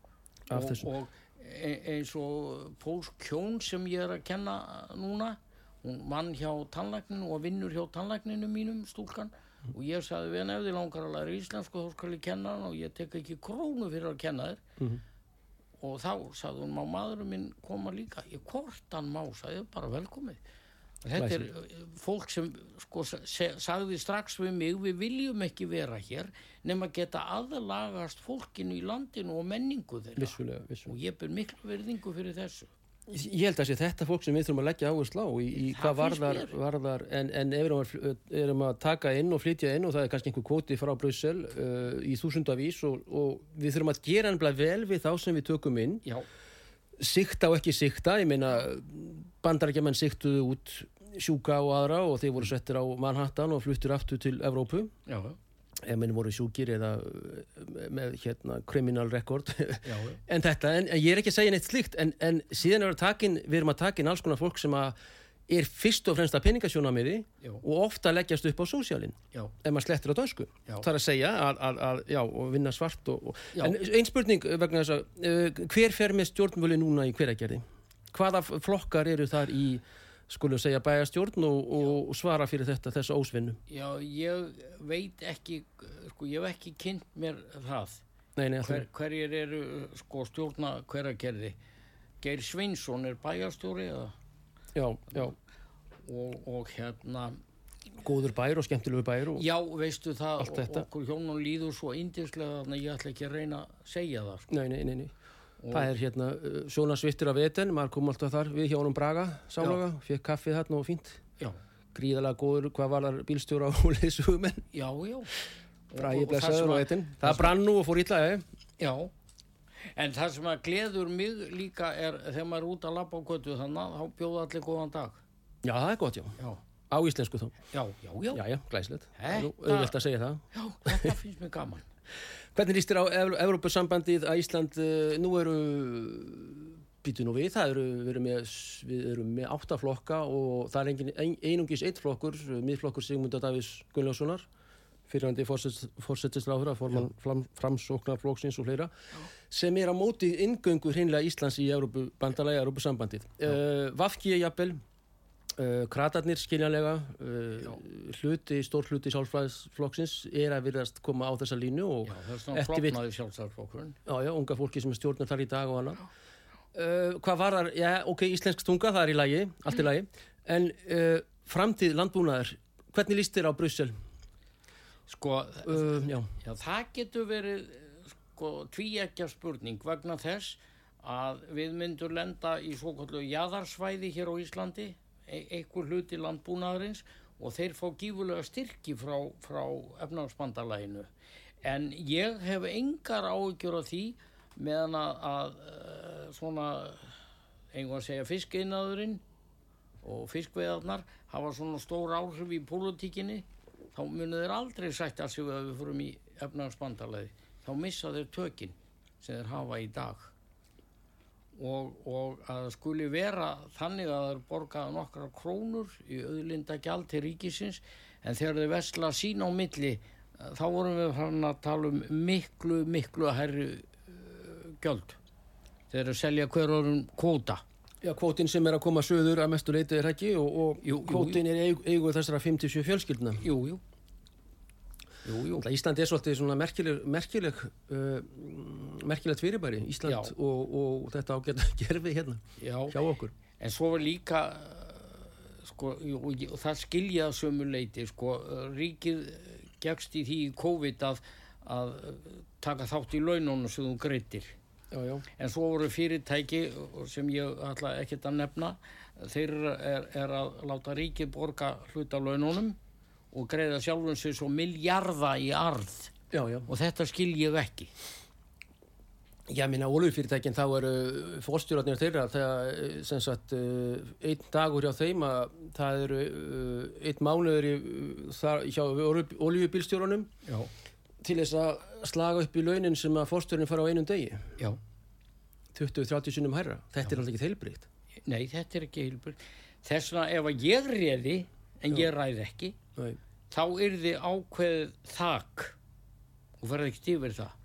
Og, og eins og pólsk kjón sem ég er að kenna núna, hún vann hjá tannlækninu og vinnur hjá tannlækninu mínum, stúlkan, Mm. og ég sagði við henni ef þið langar að læra íslensku þá skal ég kenna hann og ég tek ekki krónu fyrir að kenna þér. Mhm. Og þá sagði hún, má maðurinn minn koma líka? Ég hvort hann má, sagði bara velkomið. Þetta er uh, fólk sem sko, sagði strax við mig, við viljum ekki vera hér nema geta aðlagast fólkinu í landinu og menningu þeirra. Vissulega, vissulega. Og ég ber miklu verðingu fyrir þessu. Ég held að þetta fólk sem við þurfum að leggja áherslu á í, í hvað varðar, varðar en, en ef við erum að taka inn og flytja inn og það er kannski einhver kvoti frá Brussel uh, í þúsundavís og, og við þurfum að gera ennbla vel við þá sem við tökum inn Já, sikta og ekki sikta, ég meina bandarækjaman siktuðu út sjúka og aðra og þeir voru settir á Manhattan og fluttir aftur til Evrópu. Já, ef menn voru sjúkir eða uh, með hérna criminal record. Já, já. en þetta, en, en ég er ekki að segja neitt slíkt en, en síðan er að takin, við erum að takin alls konar fólk sem að er fyrst og fremst að peningasjónamiði og ofta leggjast upp á sósjálin já. ef maður slettir á það er að segja að, að, að já, vinna svart og, og. En ein spurning vegna þess að uh, hver fer með stjórnvöli núna í hveragerði hvaða flokkar eru þar í skulum segja bæjastjórn og, og, svara fyrir þetta, þessa ósvinnu Já, ég veit ekki, sko, ég hef ekki kynnt mér það. nei, nei, Hver, Hver? hverjir eru, sko, stjórna hveragerði. Geir Svinsson er bæjarstjóri eða, já, já, og, og hérna, góður bæir og skemmtilegu bæir og, já, veistu það, okkur hjónum líður svo indislega þannig að ég ætla ekki að reyna að segja það. Sko. nei, nei, nei, nei. það er hérna uh, svona svittur af eten maður kom alltaf þar við hjá honum Braga sálaga, fekk kaffið þarna og fínt Já, gríðalega góður, hvað var þar bílstjóra og leysugumenn, já, já. Og- og það blessaður og að- etin það brann nú og fór eh? Já, En það sem að gleður mig líka er þegar maður er út að labba á götu þannig þá bjóða allir góðan dag. Já, það er gott, já. Já, Á íslensku þá. já, já, já. Já, já, glæslegt. Auðvelt að segja það. Já, þetta finnst mér gaman. Hvernig líst þér á Ev Evrópusambandið að Ísland, uh, nú eru, býtu nú við, það eru, við erum með, við erum með átta flokka og það er engin, ein, einungis eitt flokkur, miðflokkur Sigmundar Davís Gunnljóssonar, fyrirhandi fórsettisláður að forman fram, framsóknarflokksins og fleira, sem er á móti ingöngu hreinlega Íslands í Evrópubandalagi, Evrópusambandið. Uh, Vafki er jafnvel, Uh, kratarnir skiljanlega uh, hluti, stór hluti sjálfsfræðisflokksins er að virðast koma á þessa línu og Já, Eftir sjálfsarflokkurinn. já, já, unga fólki sem er stjórnar þar í dag og annað. Hvað var þar, já, ok, íslensk tunga það er í lagi, allt í lagi. En framtíð landbúnaðar hvernig líst þér á Brussel? Sko, Uh, já, Já, það getur verið sko, tvíekja spurning vegna þess að við myndum lenda í svo kallu jaðarsvæði hér á Íslandi, e einhver hluti landbúnaðarins og þeir fá gífulega styrki frá, frá efnagsbandalæginu. En ég hef engar áhyggjur af því meðan að, að eh, svona, einhvern segja fiskiðnaðurinn og fiskveðarnar hafa svona stór áhrif í pólitíkinni þá munu þeir aldrei sætta sig við að við fórum í efnagsbandarleði þá missa þeir tökin sem þeir hafa í dag. Og, og að það skuli vera þannig að þeir borgaða nokkra krónur í auðlinda gjald til ríkisins en þegar þeir vesla sín á milli þá vorum við fann að tala um miklu, miklu herri uh, gjöld. Þeir eru að selja hver orðum kvóta já, kvótin sem er að koma söður að mestu leiti er ekki? Og, og Jú, jú, kvótin er eigu, þessara 57 fjölskyldna. Jú, jú. Jú, jú. Náttúrulega Ísland er svolítið svona merkileg, merkileg, uh, merkilegt fyrirbæri, Ísland og, og þetta ágæta gerfi hérna Já, hjá okkur. En svo var líka uh, sko, jú, og það skilja að sömu leiti sko, uh, ríkið gegst í því COVID að, að uh, taka þátt í laununum sem þú greitir Já, já. en svo voru fyrirtæki sem ég ætla ekkert að nefna. Þeir er, er að láta ríkið borga hluta af laununum og greiða sjálfum sér svo miljarda í arð. Já, já. og þetta skil ég ekki. Já, minna, ólufyrirtækin þá eru fórstjóratnir þeirra þegar, eh, sem sagt, uh, einn dagur hjá þeim að það eru uh, einn mánuður í, þar, hjá ólufbílstjórunum Já, til þess að slaga upp í launin sem að fórstjórinn fara á einum degi, já 20-30 sinnum hærra. Þetta er alltaf ekki þeilbrikt. Nei, þetta er ekki heilbjörn. Þess vegna ef að ég réði, en ég ræði ekki, Nei. þá yrði ákveðið þak og verði ekkert yfir það.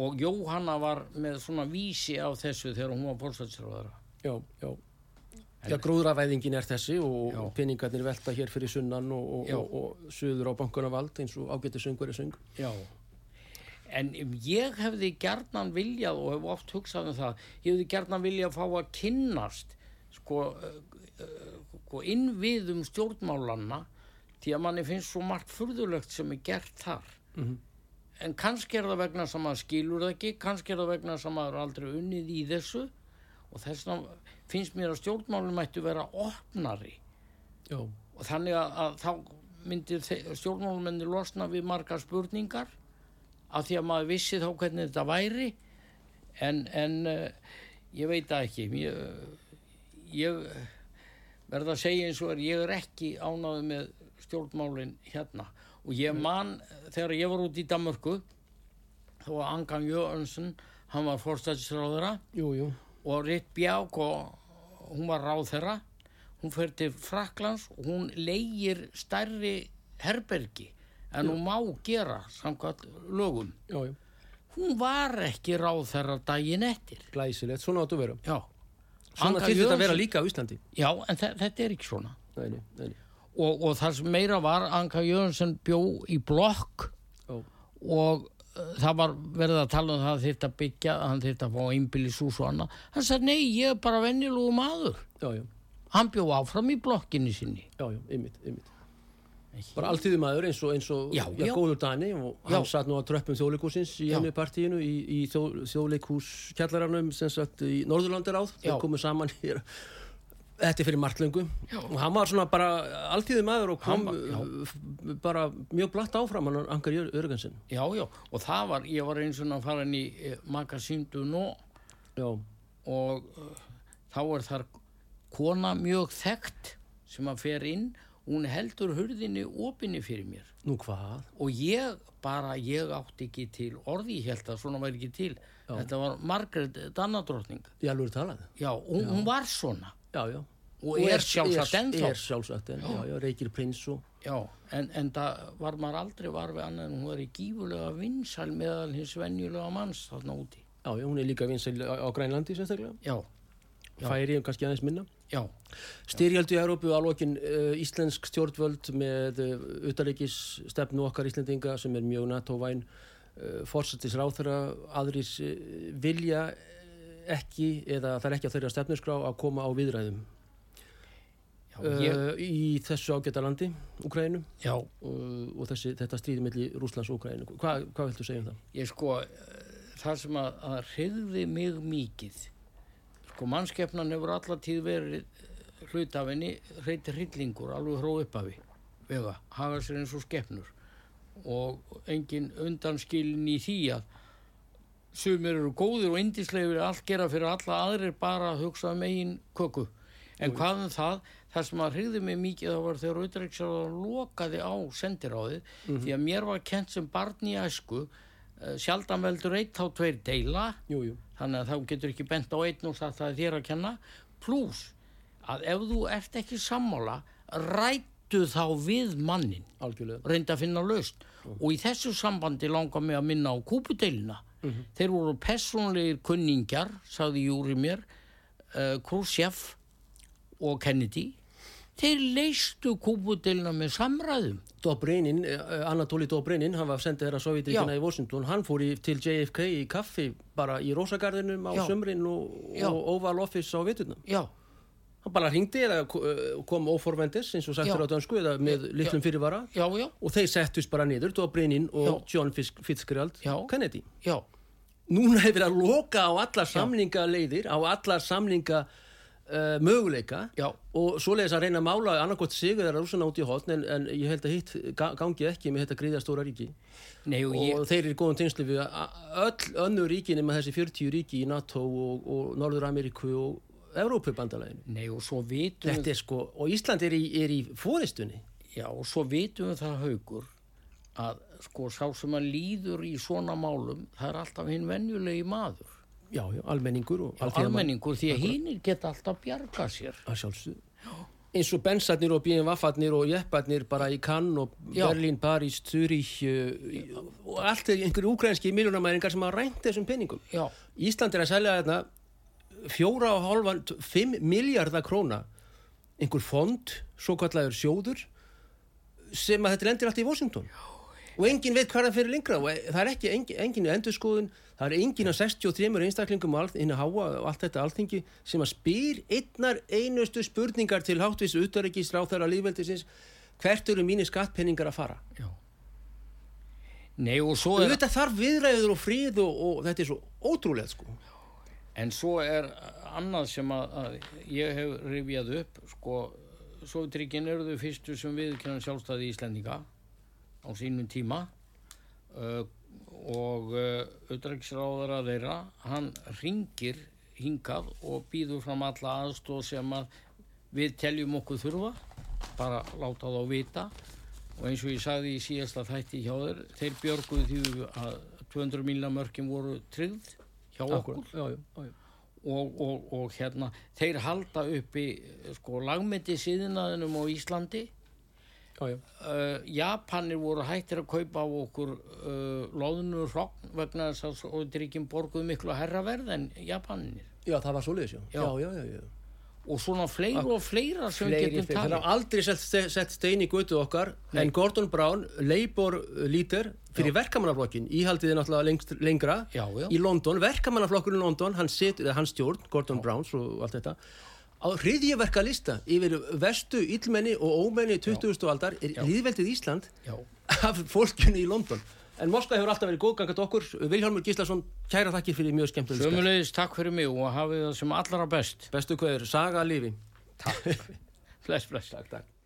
Og Jóhanna var með svona vísi á þessu þegar hún var bólstætsráðara. Já, já. Já, gróðravæðingin er þessi og Já. peningarnir velta hér fyrir sunnan og, og, og, og suður á bankunavald eins og ágætið söngur er söng. Já. En ég hefði gerðnan viljað og hef oft hugsað um það, ég hefði gerðnan viljað að fá að kynnast sko, uh, uh, sko innviðum stjórnmálanna því að manni finnst svo margt furðulegt sem er gert þar. Mhm. En kannski er það vegna sem maður skilur það ekki, kannski er það vegna sem maður er aldrei unnið í þessu og þess vegna finnst mér að stjórnmálum mættu vera opnari. Já, og þannig að, að þá myndi stjórnmálumenni losna við margar spurningar af því að maður vissi þá hvernig þetta væri. En, en uh, ég veit það ekki. Ég, ég verða að segja eins og er ég er ekki ánáði með stjórnmálin hérna. Og ég man þegar ég var út í Danmörku þá var Angan Jörgensen hann var jú. og Ritt Bják og hún var ráðherra hún fer til Fraklands og hún leigir stærri herbergi en hún má gera samkvæmt lögum. Já, já. hún var ekki ráðherra daginn eftir. Glæsilegt, svona áttu já, Svona þyrfti þetta að vera líka á Íslandi. já en þe- þetta er ekki svona. Nei, nei, nei. og, og það sem meira var Anka Jörgensen bjó í blokk Já, og það var verið að tala um það að að byggja hann þyrfti að fá einbýlishús og annað hann sagði nei, ég er bara venjulegu maður já, já, hann bjó áfram í blokkinni sinni já, já, ymmit, ymmit. Bara alltíðumæður eins og, eins og Já, já, góður Dani og hann satt nú á tröppum þjóðleikúsins í Já. henni partíinu í, í þjó, þjóðleikús kjallaranum sem sagt í Norðurlandaráð. Já. Þeir komu saman hér Þetta er fyrir marglöngu og hann var svona bara alltíði maður og kom Hann var- já. bara mjög blatt áfram hann Angar Jörgensen. Já, já, og það var, ég var eins og að fara inn í eh, Magasindu Nó Já, og uh, þá er þar kona mjög þekkt sem að fer inn. Hún heldur hurðinni opinni fyrir mér. Nú hvað? og ég bara, ég átti ekki til orði, ég held að svona væri ekki til. Þetta var Margaret Dannadrottning. Ég alveg talað? Já, hún, hún var svona Já, já. Og, er sjálfsagt ennþá. Er sjálfsagt ennþá, já, já, Reykir Prins og já, en, en það var maður aldrei var við annað en hún var í gífulega vinsal meðal hins venjulega manns þarna úti. Já, já, hún er líka vinsæl á, á Grænlandi sérstaklega. Já, Færi um kannski aðeins minna. Já, Styrjaldu í Európu alvokin uh, íslensk stjórnvöld með uh, utaríkis stefnu okkar Íslendinga sem er mjög NATO-væn uh, fórsetis ráþara aðrir uh, vilja ekki eða það er ekki á þeirra stefnusgrá að koma á viðræðum já, ég, uh, í þessu ágæta landi, Ukraínu já uh, og þessi, þetta stríði milli Rúslands og Ukraínu. Hva, hvað viltu segja um það? ég sko eh, það sem að, að hreyði mig mikið sko mannskepnan hefur alla tíð verið eh, hlutafinni hreyti hryllingur alveg hró uppafi vega, hafa sér eins og skepnur og engin undanskilin í því að sumir eru góðir og indislegur allt gera fyrir alla aðrir bara að hugsa um eigin köku. En hvað um það? Það sem að hrigði mig mikið það var þegar auðvitaðriksar lokaði á sendiráðið því að mér var kent sem barn í æsku uh, sjaldan veldur eitt þá tveir deila. Jú, jú. þannig að þá getur ekki bent á einn og það er þér að kenna. Pluss að ef þú ert ekki sammála rættu þá við mannin Algjörlega. reynda að finna laust og í þessu sambandi langar mig að minna á kúpudeilina þeir voru personlegir kunningjar sagði Júri mér uh, Khrushchev og Kennedy. Þeir leistu kúpudeilina með samræðum. Dobrynin, uh, Anatoli Dobrynin, hann var sendið þeirra Sovjetíkina í Washington, hann fór í, til JFK í kaffi bara í Rósagarðinum á sömrin og, og Oval Office á viturnum. já, Hann bara hringdi eða ko- kom óforvendis, eins og sagt Já. er á dönsku, eða með litlum fyrirvara já, já, og þeir settust bara niður, Dobrynin og John Fitzgerald Já. Kennedy. já Núna hefur að loka á alla samningaleiðir, á alla samninga uh, möguleika Já. og svoleiðis að reyna að mála annarkot sigur þeirra rússana út í hotn en, en ég held að hitt ga- gangi ekki með þetta gríða stóra ríki Nei, og og ég, þeir eru í góðum tengslu við öll önnur ríki nema þessi 40 ríki í NATO og, og Norður Ameríku og Evrópubandalæginu. nei, og svo vitum Þetta er sko, og Ísland er í, er í fóristunni. Já, og svo vitum við það haugur að sko sá sem að líður í svona málum, það er alltaf hinn venjulegi maður. Já, já, almenningur og Já, almenningur, því að hinnir geta alltaf bjarga sér. Að sjálfsögðu. Eins og bensarnir og BMF-arnir og jepparnir bara í Cannes og Já. Berlín, París, Zürich uh, og allt er einhverju úkrænski miljónamæringar sem hafa rænt þessum peningum. Já, Ísland er að selja þarna fjóra og hálfan, fimm miljardar króna. Einhver fond, svo kallaður sjóður sem að þetta lendir allt í Washington. Og enginn veit hvað það fyrir lengra. Og það er ekki engin, engin endurskoðun það er enginn af 63 einstaklingum inn að háa og allt þetta alþingi sem að spyr einnar einustu spurningar til háttvis utarikis ráþæra lífveldisins hvert eru mínir skattpenningar að fara? Já. Nei, og svo er, auðvitað þarf viðræður og fríð og, og þetta er svo ótrúlega sko en svo er annað sem að, að ég hef rifjað upp, sko, Sovjetríkin eru þau fyrstu sem viðkjörnum sjálfstæði Íslendinga á sínum tíma. Uh, og uh, auðræksráðara þeirra, hann ringir hingað og býður fram alla aðstóð sem að við teljum okkur þurfa, bara láta þá vita. Og eins og ég sagði í síðasta þætti hjá þeir, þeir björguðu því að 200 miljonar mörkin voru tryggð hjá okkur já, já, já, og, og, og hérna þeir halda uppi sko lagmyndi síðinaðinum á Íslandi uh, Japanir voru hættir að kaupa á okkur uh, loðnur hrogn vegna þess að Sovjetríkin borguðu miklu herra verð en Japanir já, það var svoleiðis, já. Já. Já, já, já, já. Og svona fleira og fleira sem við Fleiri, getum fleiri. Það talið er aldrei sett, sett stein í götu okkar Nei. en Gordon Brown, Labour lítir fyrir verkamannaflokkin, íhaldið er náttúrulega lengst, lengra Já, já. í London, verkamannaflokkur í London, hann situr, eða hans stjórn, Gordon Browns og allt þetta á hriðjöverka lista yfir vestu, illmenni og ómenni 20. aldar er hriðveldið Ísland Já. af fólkinu í London en Moskva hefur alltaf verið góð gangat okkur Vilhjálmur Gíslason, kæra þakkir fyrir mjög skemmtileg Sömulegis takk fyrir mig og hafið það sem allra best bestu hverður, saga lífi Takk. Bless, bless. Takk, takk.